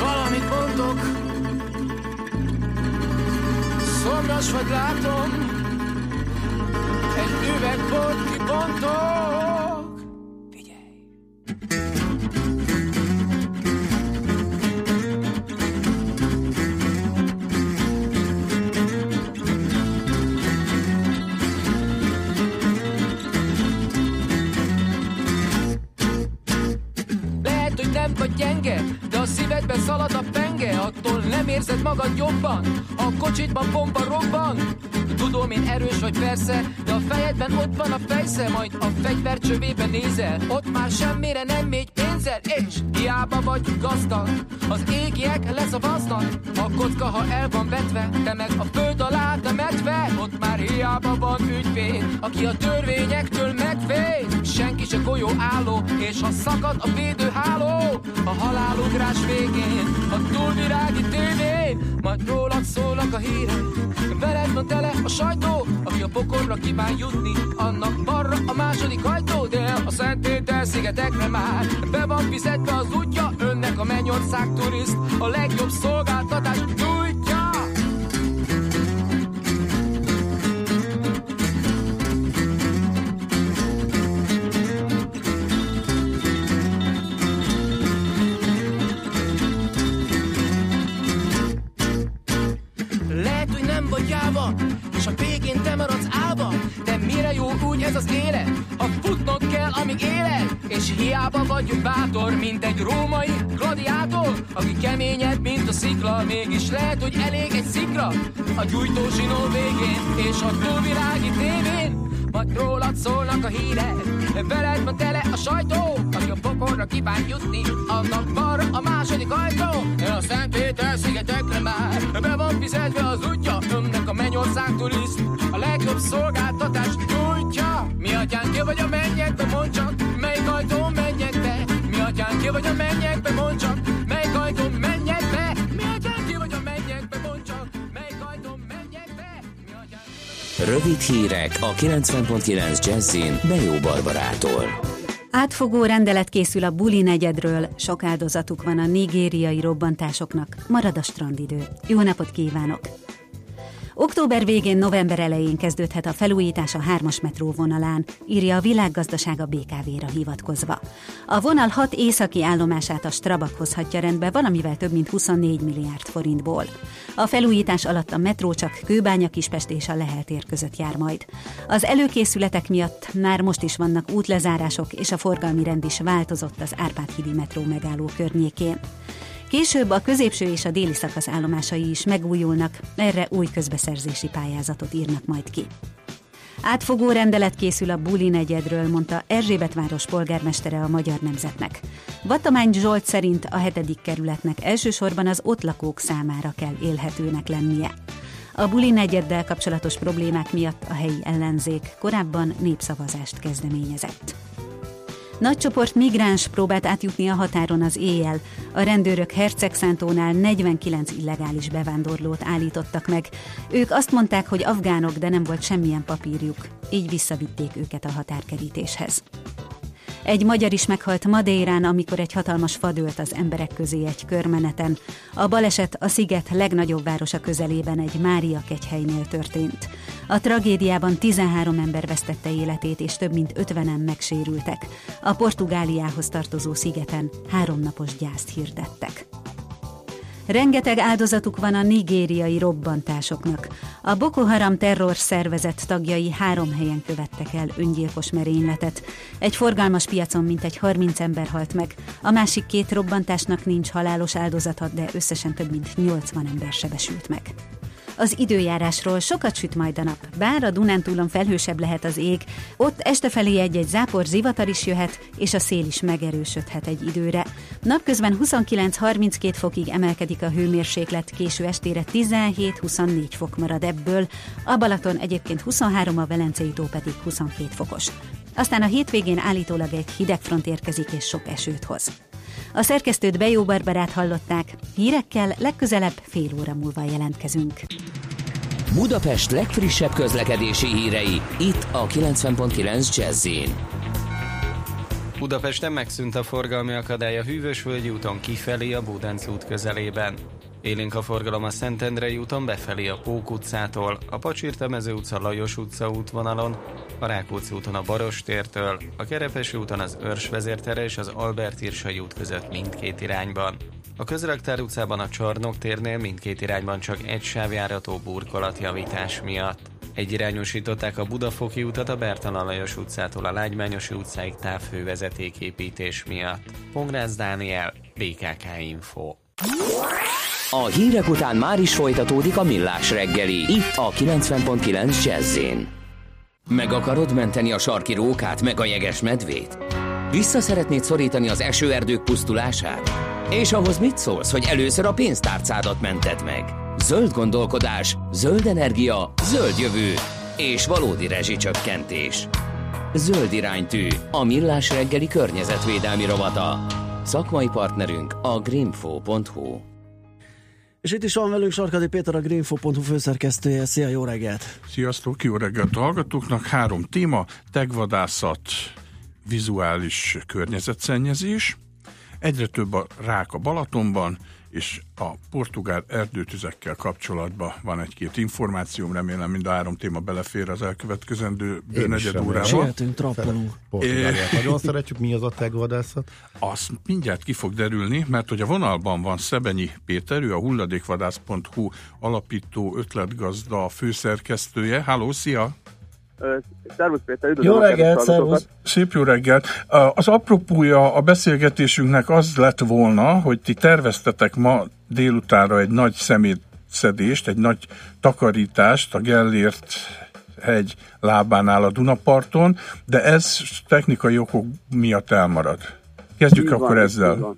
Valamit mondok Szomjas vagy látom Egy üvegbort kibontok szívedben szalad a penge, attól nem érzed magad jobban, a kocsitban bomba robban. Tudom, én erős vagy persze, de a fejedben ott van a fejsze, majd a fegyver csövében nézel, ott már semmire nem megy pénzed, és hiába vagy gazdag, az égiek leszavaznak, a kocka, ha el van vetve, te meg a föld alá temetve, ott már hiába van ügyvéd, aki a törvényektől megvéd, senki se golyó álló, és ha szakad a védőháló, a halálugrás végén, a túlvirági tévé, majd rólad szólnak a hírek, veled van tele a sajtó, aki a pokorra kíván jutni, annak balra a második ajtó, de a Szentpéter szigetekre már be van fizetve az útja, önnek a mennyország turiszt, a legjobb szolgáltatás nyújtja. Jáva, és a végén te maradsz állva, de mire jó úgy ez az élet? Ha futnod kell, amíg éled, És hiába vagy bátor, mint egy római gladiátor Aki keményebb, mint a szikla Mégis lehet, hogy elég egy szikra. A gyújtózsinó végén És a túlvilági tévén majd rólad szólnak a hírek Veled van tele a sajtó pokorra kíván jutni Annak balra a második ajtó. A Szent Péter szigetekre már Be van fizetve az útja Önnek a mennyország turiszt A legjobb szolgáltatás nyújtja Mi atyán ki vagy a mennyekbe Mondd csak melyik ajtón menjek be? Mi atyán ki vagy a mennyekbe Mondd melyik ajtón menjek Mi atyán ki vagy a mennyekbe Mondd csak melyik ajtón menjek be? Rövid hírek a 90.9 Jazzin Bejó Barbarától. Átfogó rendelet készül a Buli negyedről, sok áldozatuk van a nigériai robbantásoknak. Marad a strandidő. Jó napot kívánok! Október végén, november elején kezdődhet a felújítás a 3-as metró vonalán, írja a világgazdasága BKV-ra hivatkozva. A vonal hat északi állomását a Strabag hozhatja rendbe valamivel több mint 24 milliárd forintból. A felújítás alatt a metró csak Kőbánya Kispest és a Lehel tér között jár majd. Az előkészületek miatt már most is vannak útlezárások, és a forgalmi rend is változott az Árpád-hídi metró megálló környékén. Később a középső és a déli szakasz állomásai is megújulnak, erre új közbeszerzési pályázatot írnak majd ki. Átfogó rendelet készül a Buli negyedről, mondta Erzsébet város polgármestere a Magyar Nemzetnek. Vatamány Zsolt szerint a hetedik kerületnek elsősorban az ott lakók számára kell élhetőnek lennie. A Buli negyeddel kapcsolatos problémák miatt a helyi ellenzék korábban népszavazást kezdeményezett. Nagy csoport migráns próbált átjutni a határon az éjjel. A rendőrök Hercegszántónál 49 illegális bevándorlót állítottak meg. Ők azt mondták, hogy afgánok, de nem volt semmilyen papírjuk. Így visszavitték őket a határkerítéshez. Egy magyar is meghalt Madeirán, amikor egy hatalmas fa dőlt az emberek közé egy körmeneten. A baleset a sziget legnagyobb városa közelében egy Mária kegyhelynél történt. A tragédiában 13 ember vesztette életét, és több mint 50-en megsérültek. A Portugáliához tartozó szigeten háromnapos gyászt hirdettek. Rengeteg áldozatuk van a nigériai robbantásoknak. A Boko Haram terror szervezet tagjai három helyen követtek el öngyilkos merényletet. Egy forgalmas piacon mintegy 30 ember halt meg. A másik két robbantásnak nincs halálos áldozata, de összesen több mint 80 ember sebesült meg. Az időjárásról sokat süt majd a nap, bár a Dunántúlon felhősebb lehet az ég, ott este felé egy-egy zápor zivatar is jöhet, és a szél is megerősödhet egy időre. Napközben 29-32 fokig emelkedik a hőmérséklet, késő estére 17-24 fok marad ebből, a Balaton egyébként 23, a Velencei tó pedig 22 fokos. Aztán a hétvégén állítólag egy hidegfront érkezik és sok esőt hoz. A szerkesztőt Bejó Barbarát hallották, hírekkel legközelebb fél óra múlva jelentkezünk. Budapest legfrissebb közlekedési hírei, itt a 90.9 jazz Budapesten megszűnt a forgalmi akadály a Hűvösvölgyi úton kifelé a Búdenc út közelében. Élénk a forgalom a Szentendrei úton befelé a Pók utcától, a Pacsirtemező utca Lajos utca útvonalon, a Rákóczi úton a Barostértől, a Kerepesi úton az Örs vezértere és az Albert Irsai út között mindkét irányban. A Közraktár utcában a Csarnok térnél mindkét irányban csak egy sávjárató burkolatjavítás miatt. Egyirányosították a Budafoki utat a Bertalan Lajos utcától a Lágymányosi utcáig távfővezetéképítés miatt. Pongrász Dániel, BKK Info. A hírek után már is folytatódik a millás reggeli, itt a 90.9 jazz Meg akarod menteni a sarki rókát, meg a jeges medvét? Vissza szeretnéd szorítani az esőerdők pusztulását? És ahhoz mit szólsz, hogy először a pénztárcádat mented meg? Zöld gondolkodás, zöld energia, zöld jövő és valódi rezsicsökkentés. Zöld iránytű, a millás reggeli környezetvédelmi rovata. Szakmai partnerünk a greenfo.hu. És itt is van velünk Sarkadi Péter, a Greenfo.hu főszerkesztője. Szia, jó reggelt! Sziasztok, jó reggelt a hallgatóknak. Három téma, tegvadászat, vizuális környezetszennyezés. Egyre több a rák a Balatonban, és a portugál erdőtüzekkel kapcsolatban van egy-két információm, remélem mind a három téma belefér az elkövetkezendő negyed órában. Sietünk, trappolunk. Portugáliát nagyon szeretjük, mi az a tegvadászat? Azt mindjárt ki fog derülni, mert hogy a vonalban van Szebenyi Péter, ő a hulladékvadász.hu alapító ötletgazda főszerkesztője. Háló, szia! Szervusz Péter, Jó reggelt, szervusz. Szép jó reggelt. Az apropója a beszélgetésünknek az lett volna, hogy ti terveztetek ma délutánra egy nagy szemétszedést, egy nagy takarítást a Gellért hegy lábánál a Dunaparton, de ez technikai okok miatt elmarad. Kezdjük így akkor van, ezzel. Így van.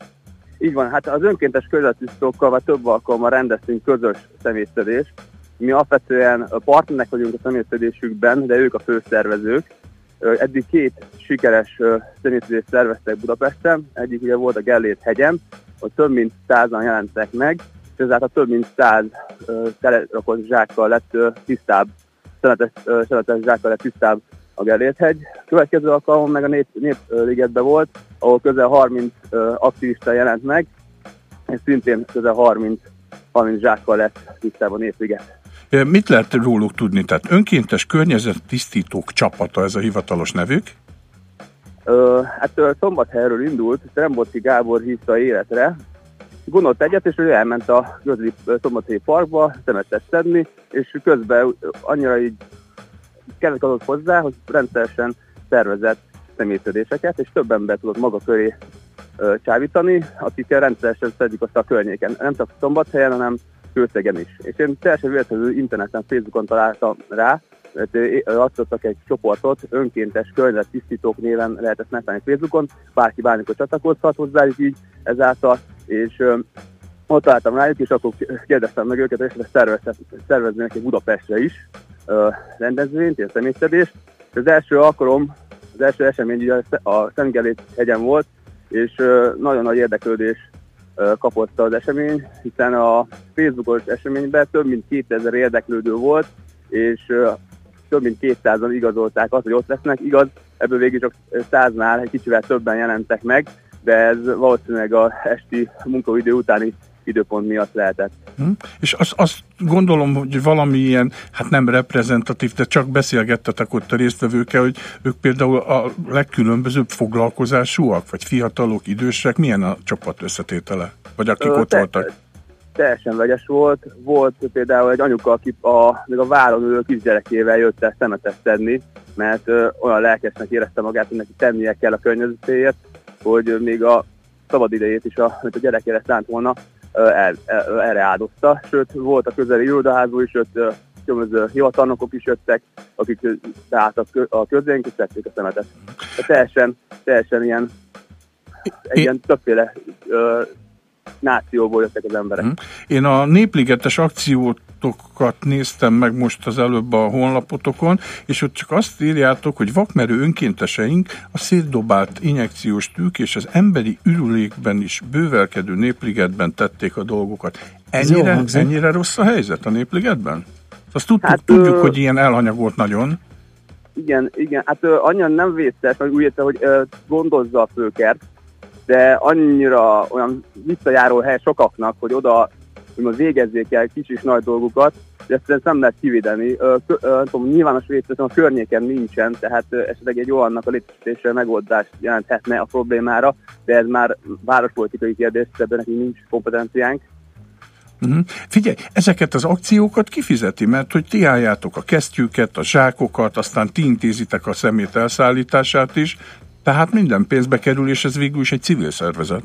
így van, hát az önkéntes közvettisztókkal vagy több alkalommal rendeztünk közös személyszedést. Mi alapvetően partnerek vagyunk a személyszedésükben, de ők a főszervezők. Eddig két sikeres személyszedést szerveztek Budapesten. Egyik ugye volt a Gellért hegyem, hogy több mint százan jelentek meg, és ezáltal több mint száz telerakott zsákkal lett tisztább szeletes, szeletes zsákkal lett tisztább a Gellért-hegy. Következő alkalom meg a Nép, Népligetben volt, ahol közel 30 aktivista jelent meg, és szintén közel 30, 30 zsákkal lett tisztább a Népliget. Mit lehet róluk tudni? Tehát önkéntes környezettisztítók csapata, ez a hivatalos nevük? Ö, hát Szombathelyről indult, Trembocki Gábor hívta életre, gondolt egyet, és ő elment a közeli Szombathelyi parkba szemetet szedni, és közben annyira így kellett adott hozzá, hogy rendszeresen szervezett személyszedéseket, és több ember tudott maga köré ö, csábítani, akikkel rendszeresen szedik azt a környéken. Nem csak Szombathelyen, hanem Kőszegen is. És én teljesen véletlenül interneten, Facebookon találtam rá, mert azt egy csoportot, önkéntes tisztítók néven lehet ezt megtalálni Facebookon, bárki bármikor csatlakozhat hozzájuk így ezáltal, és ott találtam rájuk, és akkor kérdeztem meg őket, és szerveznének egy Budapestre is ö, rendezvényt, ilyen személyszedést. És az első alkalom, az első esemény ugye a Szentgelét hegyen volt, és ö, nagyon nagy érdeklődés kapott az esemény, hiszen a Facebookos eseményben több mint 2000 érdeklődő volt, és több mint 200-an igazolták azt, hogy ott lesznek. Igaz, ebből végül csak száznál egy kicsivel többen jelentek meg, de ez valószínűleg a esti munkaidő utáni időpont miatt lehetett. Hm? És azt, azt gondolom, hogy valami ilyen, hát nem reprezentatív, de csak beszélgettetek ott a résztvevőkkel, hogy ők például a legkülönbözőbb foglalkozásúak, vagy fiatalok, idősek, milyen a csapat összetétele? Vagy akik Ö, ott te, voltak? Teljesen vegyes volt. Volt például egy anyuka, aki a, még a váron ülő kisgyerekével jött el szemetet szedni, mert ö, olyan lelkesnek érezte magát, hogy neki tennie kell a környezetéért, hogy még a szabad idejét is, a, amit a gyerekére szánt volna, el, el, erre áldozta. Sőt, volt a közeli irodaházból is, sőt, különböző hivatalnokok is jöttek, akik beálltak a közénk, és tették a szemetet. Teljesen, teljesen ilyen, egy ilyen többféle nációból jöttek az emberek. Én a Népligetes akciótokat néztem meg most az előbb a honlapotokon, és ott csak azt írjátok, hogy vakmerő önkénteseink a szétdobált injekciós tűk és az emberi ürülékben is bővelkedő Népligetben tették a dolgokat. Ennyire, ennyire rossz a helyzet a Népligetben? Azt tudtuk, hát, tudjuk, ö... hogy ilyen elhanyagolt nagyon. Igen, igen, hát ö, annyira nem vészes, hogy úgy érte, hogy ö, gondozza a főkert, de annyira olyan visszajáró hely sokaknak, hogy oda hogy végezzék el kis és nagy dolgokat, de ezt nem lehet kivédeni. tudom, nyilvános védszerűen a környéken nincsen, tehát esetleg egy olyannak a létesítésre megoldást jelenthetne a problémára, de ez már várospolitikai kérdés, ebben nekünk nincs kompetenciánk. Uh-huh. Figyelj, ezeket az akciókat kifizeti, mert hogy ti álljátok a kesztyűket, a zsákokat, aztán ti intézitek a szemét elszállítását is, tehát minden pénzbe kerül, és ez végül is egy civil szervezet.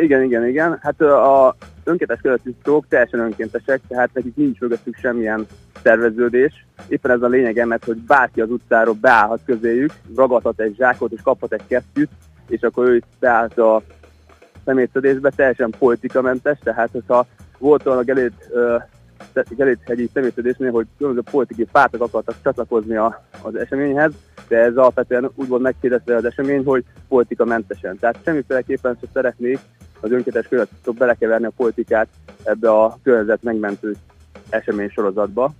Igen, igen, igen. Hát a önkéntes közvetítők teljesen önkéntesek, tehát nekik nincs mögöttük semmilyen szerveződés. Éppen ez a lényege, mert hogy bárki az utcáról beállhat közéjük, ragadhat egy zsákot és kaphat egy kesztyűt, és akkor ő beállt a személyszedésbe, teljesen politikamentes, tehát hogyha volt a gelét, gelét hegyi személyszedésnél, hogy különböző politikai pártok akartak csatlakozni a, az eseményhez, de ez alapvetően úgy volt megkérdezve az esemény, hogy politika mentesen. Tehát semmiféleképpen sem szeretnék az önkéntes közvetítők belekeverni a politikát ebbe a környezet megmentő esemény sorozatba.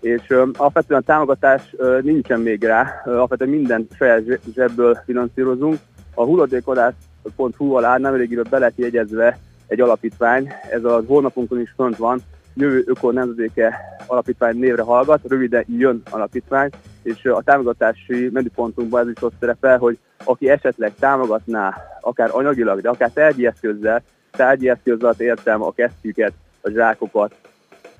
És ö, alapvetően a támogatás ö, nincsen még rá, ö, alapvetően mindent saját zsebből finanszírozunk. A hulladékodász.hu alá nem elég be lett jegyezve egy alapítvány, ez a honlapunkon is fönt van, Jövő Öko Nemzedéke Alapítvány névre hallgat, röviden jön alapítvány, és a támogatási menüpontunkban ez is ott szerepel, hogy aki esetleg támogatná, akár anyagilag, de akár tárgyi eszközzel, tárgyi eszközzel értem a kesztyűket, a zsákokat,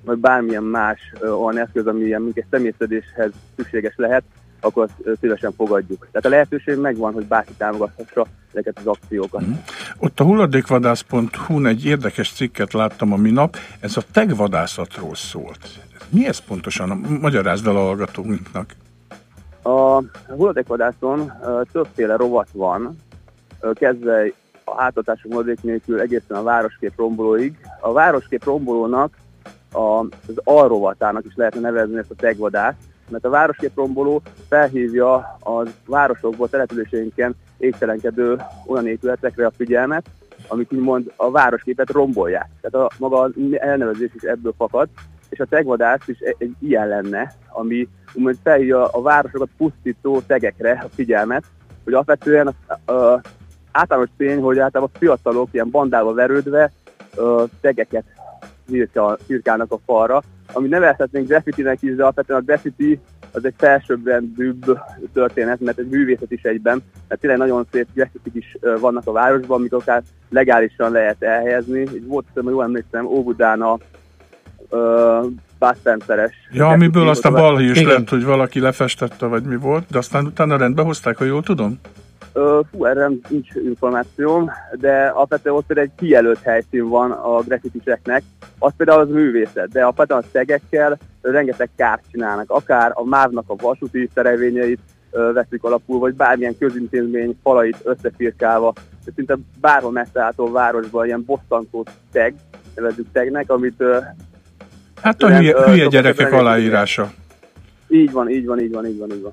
vagy bármilyen más olyan eszköz, ami minket személyszedéshez szükséges lehet, akkor azt szívesen fogadjuk. Tehát a lehetőség megvan, hogy bárki támogathassa ezeket az akciókat. Mm. Ott a hulladékvadász.hu-n egy érdekes cikket láttam a minap, ez a tegvadászatról szólt. Mi ez pontosan? Magyarázd el a hallgatóinknak. A hulladékvadászon többféle rovat van, kezdve a háthatású hulladék nélkül egészen a városkép rombolóig. A városkép rombolónak az alrovatának is lehetne nevezni ezt a tegvadászt, mert a városkép romboló felhívja a városokból, településeinken égtelenkedő olyan épületekre a figyelmet, amik úgymond a városképet rombolják. Tehát a maga elnevezés is ebből fakad, és a tegvadász is egy, egy ilyen lenne, ami úgymond felhívja a városokat pusztító tegekre a figyelmet, hogy alapvetően a, a, általános tény, hogy általában fiatalok ilyen bandába verődve ö, tegeket cirkál, cirkálnak a falra, ami nevezhetnénk graffitinek is, de alapvetően a graffiti az egy felsőbbrendűbb történet, mert egy művészet is egyben, mert tényleg nagyon szép graffitik is vannak a városban, amik akár legálisan lehet elhelyezni. Így volt, hogy jól emlékszem, Óbudán a Spenceres. Ja, amiből aztán graffiti- balhé is lett, hogy valaki lefestette, vagy mi volt, de aztán utána rendbe hozták, ha jól tudom? Fú, erre nincs információm, de alapvetően ott például egy kijelölt helyszín van a graffitiseknek, az például az művészet, de alapvetően a szegekkel rengeteg kárt csinálnak, akár a mávnak a vasúti szerelvényeit ö, veszik alapul, vagy bármilyen közintézmény falait összefirkálva, de szinte bárhol messze ától városban ilyen bosszantó teg, nevezzük tegnek, amit Hát a hülye, hülye gyerekek aláírása. így van, így van, így van, így van, így van.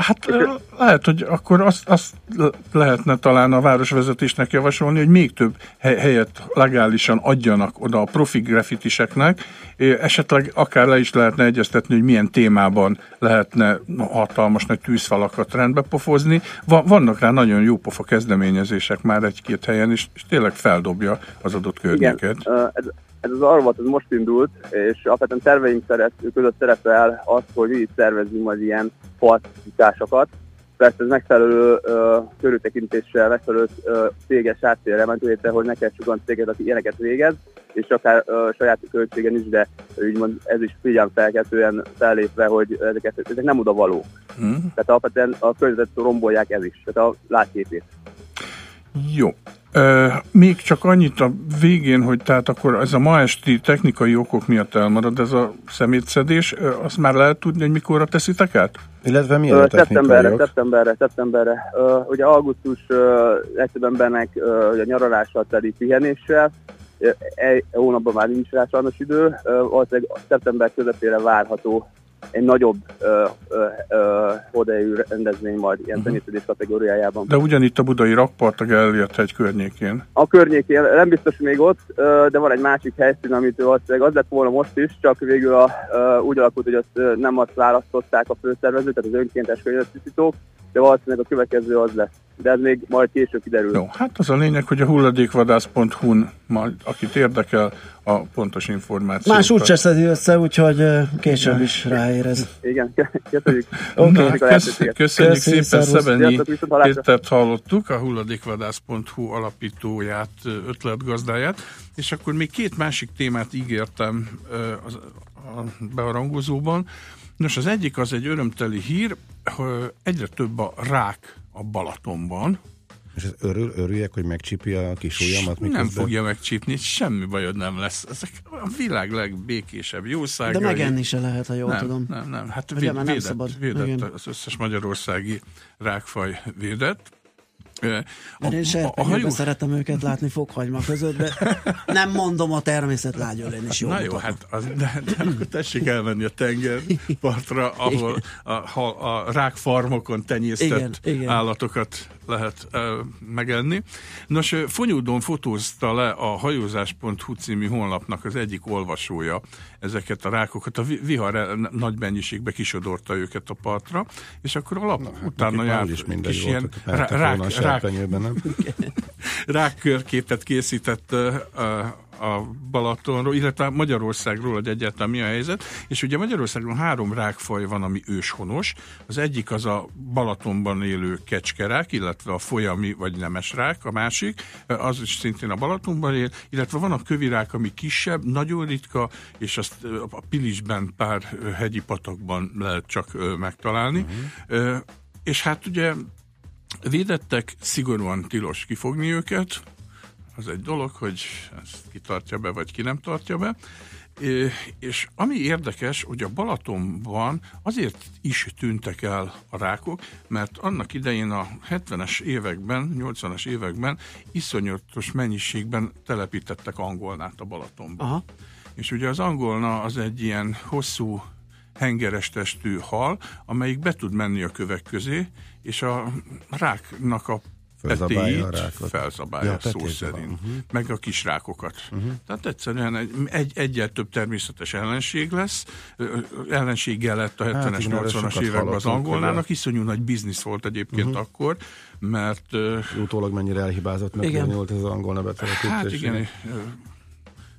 Hát lehet, hogy akkor azt, azt lehetne talán a városvezetésnek javasolni, hogy még több he- helyet legálisan adjanak oda a profi graffitiseknek, Ö, esetleg akár le is lehetne egyeztetni, hogy milyen témában lehetne hatalmas nagy tűzfalakat rendbe pofozni. Va- vannak rá nagyon jó pofa kezdeményezések már egy-két helyen, és, és tényleg feldobja az adott környéket. Igen, ez, ez az arvat ez most indult, és alapvetően terveink szeret, között szerepel az, hogy így szervezünk majd ilyen faltitásokat. Persze ez megfelelő ö, körültekintéssel, megfelelő ö, céges háttérre mentőjéte, hogy ne kell sokan céget, aki ilyeneket végez, és akár ö, saját költségen is, de úgymond ez is figyelmfelkeltően fellépve, hogy ezeket, ezek nem oda való. Hm? Tehát alapvetően a környezetet rombolják ez is, tehát a látképét. Jó. Még csak annyit a végén, hogy tehát akkor ez a ma esti technikai okok miatt elmarad ez a szemétszedés, azt már lehet tudni, hogy mikorra teszitek át? Illetve Ö, szeptemberre, szeptemberre, szeptemberre. Ö, ugye augusztus legtöbb embernek ö, ugye nyaralással teli pihenéssel, egy hónapban már nincs rá sajnos idő, valószínűleg szeptember közepére várható egy nagyobb ö, ö, ö, odaérő rendezvény majd ilyen uh-huh. kategóriájában. De ugyanitt a budai rakpart a Gellért hegy környékén. A környékén nem biztos még ott, ö, de van egy másik helyszín, amit valószínűleg az lett volna most is, csak végül a, ö, úgy alakult, hogy azt ö, nem azt választották a főszervezők, tehát az önkéntes környezettisztítók, de valószínűleg a következő az lesz. De ez még majd később kiderül. Jó, hát az a lényeg, hogy a hulladékvadász.hu-n, majd, akit érdekel, a pontos információt. Más úgy se szedi össze, úgyhogy később is ráérez. Igen, köszönjük. *laughs* Oké. Na, Köszönjük a kösz, köszönjük Köszi, szépen szervusz. Szebenyi. Pétert hallottuk, a hulladékvadász.hu alapítóját, ötletgazdáját, és akkor még két másik témát ígértem az, a bearangozóban. Nos, az egyik az egy örömteli hír, hogy egyre több a rák a Balatonban, És ez örül, örüljek, hogy megcsipi a kis ujjamat, nem miközben... fogja megcsípni, semmi bajod nem lesz. Ezek a világ legbékésebb jószágai. De megenni se lehet, ha jól nem, tudom. Nem, nem, hát véd, nem védett, szabad. védett Igen. az összes magyarországi rákfaj védett. Mert én serpenyőben szeretem őket látni fokhagyma között, de nem mondom a természet lágyölén is jó. Na jó, hát az, de, de akkor tessék elmenni a tengerpartra, ahol a, ha a rákfarmokon tenyésztett Igen, igen. állatokat lehet ö, megenni. Nos, ö, Fonyódon fotózta le a hajózás.hu című honlapnak az egyik olvasója ezeket a rákokat. A vi- vihar nagy mennyiségbe kisodorta őket a partra, és akkor alap Hát utána nekik már járt is mindegy kis ilyen mehettek volna a serpenyőben, nem? *laughs* rákkörképet készített ö, ö, a Balatonról, illetve Magyarországról, hogy egyáltalán mi a helyzet. És ugye Magyarországon három rákfaj van, ami őshonos. Az egyik az a Balatonban élő kecskerák, illetve a folyami vagy nemes rák, a másik, az is szintén a Balatonban él, illetve van a kövirák, ami kisebb, nagyon ritka, és azt a Pilisben pár hegyi patakban lehet csak megtalálni. Uh-huh. És hát ugye védettek, szigorúan tilos kifogni őket, az egy dolog, hogy ezt ki tartja be, vagy ki nem tartja be. És ami érdekes, hogy a Balatonban azért is tűntek el a rákok, mert annak idején a 70-es években, 80-as években iszonyatos mennyiségben telepítettek angolnát a Balatonban. Aha. És ugye az angolna az egy ilyen hosszú hengeres testű hal, amelyik be tud menni a kövek közé, és a ráknak a Felzabálja petéit felzabálja ja, szó szerint, uh-huh. meg a kis rákokat. Uh-huh. Tehát egyszerűen egy, egy, egyel több természetes ellenség lesz, ellenséggel lett a 70-es, hát, 80-as években az angolnának, iszonyú nagy biznisz volt egyébként uh-huh. akkor, mert... Utólag mennyire elhibázott, meg igen. volt ez az angol nebetelepítés. Hát igen,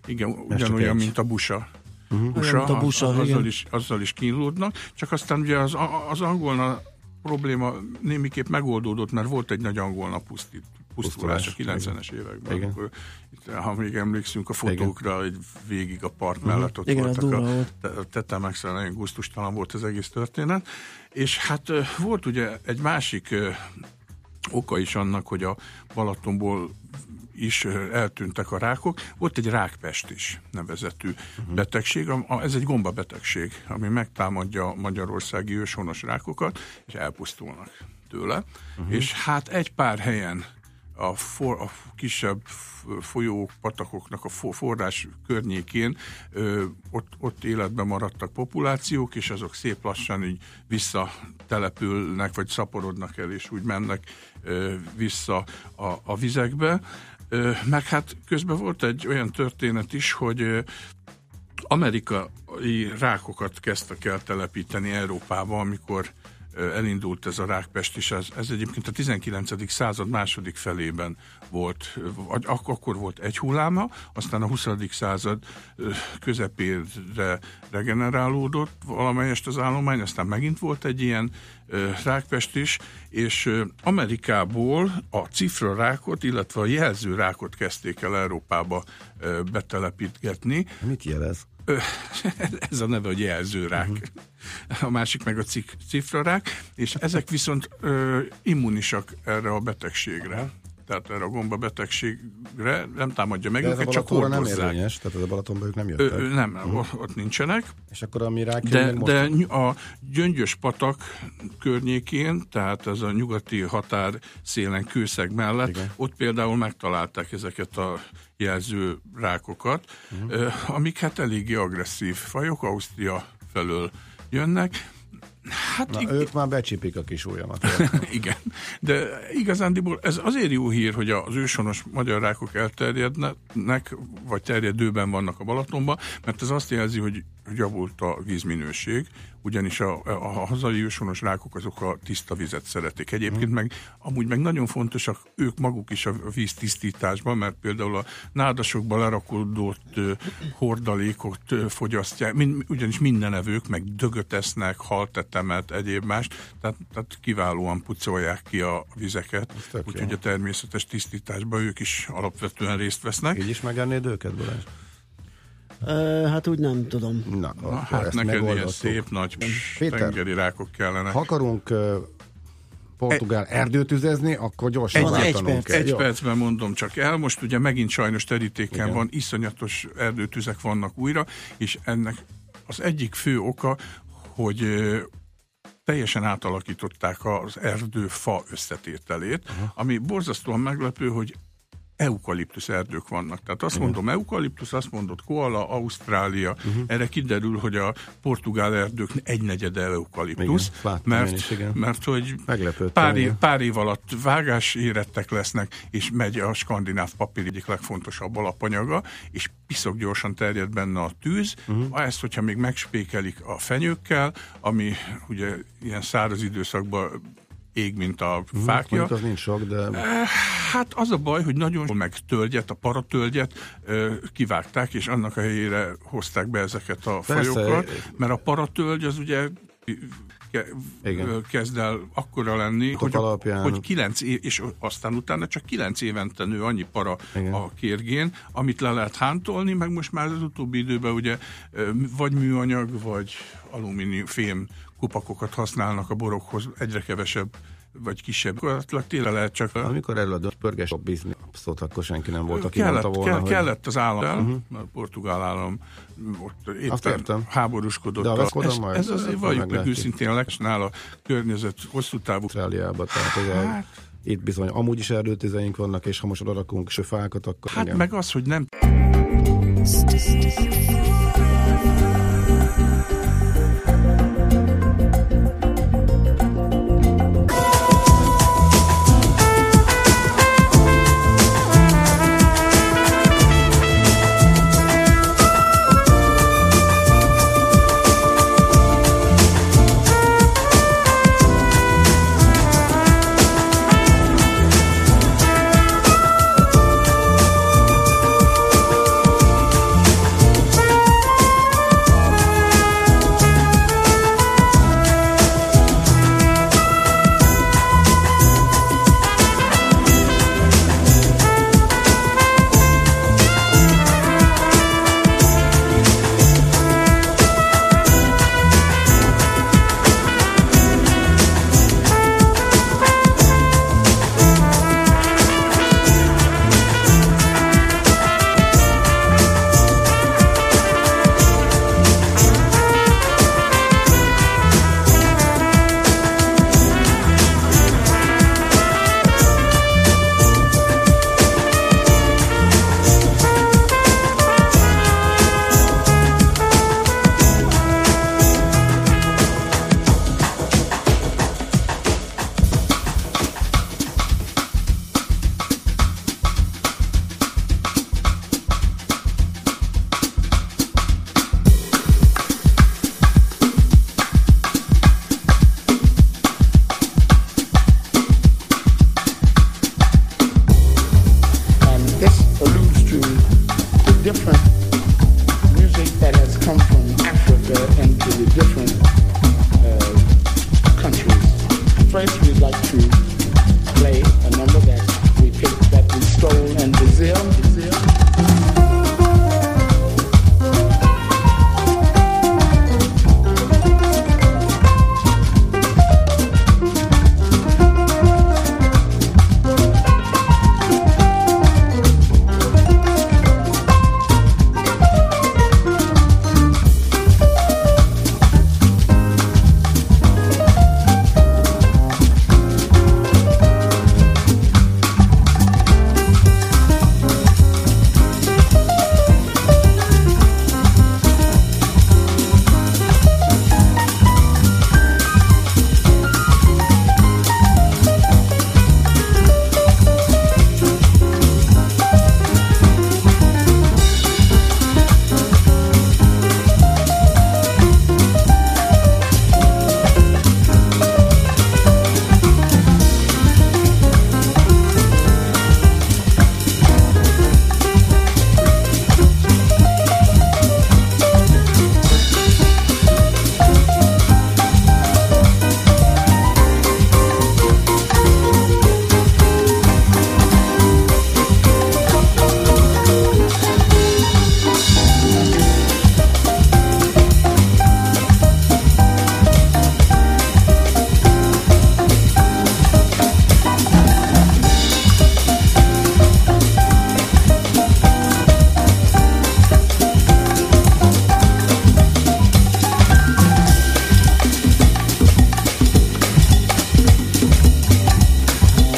igen ugyanolyan, mint a busa. Uh-huh. busa, a busa az, azzal, is, azzal is kínlódnak, csak aztán ugye az, az angolna probléma némiképp megoldódott, mert volt egy nagy angolna pusztít, pusztulás a 90-es években. Igen. Akkor, itt, ha még emlékszünk a fotókra, hogy végig a part uh-huh. mellett ott Igen, voltak a, a tetemexel, nagyon gusztustalan volt az egész történet. És hát volt ugye egy másik oka is annak, hogy a Balatonból is eltűntek a rákok. Volt egy rákpest is nevezetű uh-huh. betegség, ez egy gombabetegség, ami megtámadja a magyarországi őshonos rákokat, és elpusztulnak tőle. Uh-huh. És hát egy pár helyen a, for, a kisebb folyók, patakoknak a forrás környékén ö, ott, ott életben maradtak populációk, és azok szép lassan így visszatelepülnek, vagy szaporodnak el, és úgy mennek ö, vissza a, a vizekbe. Meg hát közben volt egy olyan történet is, hogy amerikai rákokat kezdtek el telepíteni Európába, amikor elindult ez a rákpest, és ez, ez egyébként a 19. század második felében volt, akkor volt egy hulláma, aztán a 20. század közepére regenerálódott valamelyest az állomány, aztán megint volt egy ilyen rákpest is, és Amerikából a cifra rákot, illetve a jelző rákot kezdték el Európába betelepítgetni. Mit jelez? *laughs* Ez a neve, hogy jelzőrák. Uh-huh. A másik meg a cik, cifrarák, és ezek viszont ö, immunisak erre a betegségre tehát erre a gomba betegségre nem támadja meg De őket, csak hordozzák. nem érvényes, tehát ez a Balatonban ők nem jöttek. Ö, nem, uh-huh. ott nincsenek. És akkor a rák de, de a gyöngyös patak környékén, tehát ez a nyugati határ szélen kőszeg mellett, Igen. ott például megtalálták ezeket a jelző rákokat, uh-huh. amik hát eléggé agresszív fajok, Ausztria felől jönnek, Hát Na, ig- ők már becsipik a kis ujjamat. *laughs* Igen, de igazándiból ez azért jó hír, hogy az ősonos magyar rákok elterjednek, vagy terjedőben vannak a Balatonban, mert ez azt jelzi, hogy javult a vízminőség, ugyanis a, a hazai ősonos rákok azok a tiszta vizet szeretik. Egyébként meg amúgy meg nagyon fontosak ők maguk is a víztisztításban, mert például a nádasokban lerakodott hordalékot fogyasztják, mind, ugyanis minden evők meg dögöt esznek, haltetemet, egyéb más, tehát, tehát kiválóan pucolják ki a vizeket, úgyhogy a természetes tisztításban ők is alapvetően részt vesznek. Így is megennéd őket, Balázs? Uh, hát úgy nem tudom. Na, Na hát neked ilyen szép nagy Péter, tengeri rákok kellene. Ha akarunk uh, portugál erdőtüzezni, akkor gyorsan egy, egy, perc. egy percben mondom csak el. Most ugye megint sajnos terítéken Igen. van, iszonyatos erdőtüzek vannak újra, és ennek az egyik fő oka, hogy uh, teljesen átalakították az erdő fa összetételét, uh-huh. ami borzasztóan meglepő, hogy eukaliptusz erdők vannak. Tehát azt mondom eukaliptusz, azt mondott koala, Ausztrália. Uh-huh. Erre kiderül, hogy a portugál erdők egynegyede eukaliptusz, igen, mert, is, igen. mert hogy pár év, pár év alatt vágás érettek lesznek, és megy a skandináv papír egyik legfontosabb alapanyaga, és piszok gyorsan terjed benne a tűz. Uh-huh. Ezt, hogyha még megspékelik a fenyőkkel, ami ugye ilyen száraz időszakban ég, mint a Mhm, fákja. mondjuk az nincs sok, de... Eh, Hát az a baj, hogy nagyon meg tölgyet, a paratölgyet ö, kivágták, és annak a helyére hozták be ezeket a Persze. fajokat, mert a paratölgy az ugye Igen. ö, kezd el akkora lenni, Adatok hogy, alapján- hogy kilenc év, és aztán utána csak kilenc évente nő annyi para Igen. a kérgén, amit le lehet hántolni, meg most már az utóbbi időben ugye vagy műanyag, vagy alumínium fém kupakokat használnak a borokhoz, egyre kevesebb vagy kisebb. Gyakorlatilag tényleg lehet csak... Amikor a dönt pörges a biznisz, abszolút akkor senki nem volt, aki kellett, mondta volna, kell, hogy... kellett az állam, uh-huh. a portugál állam ott éppen háborúskodott. De a ez, majd- ez azért akkor valljuk meg őszintén a legsnál a környezet hosszú távú. Ausztráliába, tehát Hát. itt bizony amúgy is erdőtüzeink vannak, és ha most oda rakunk fákat, akkor Hát igen. meg az, hogy nem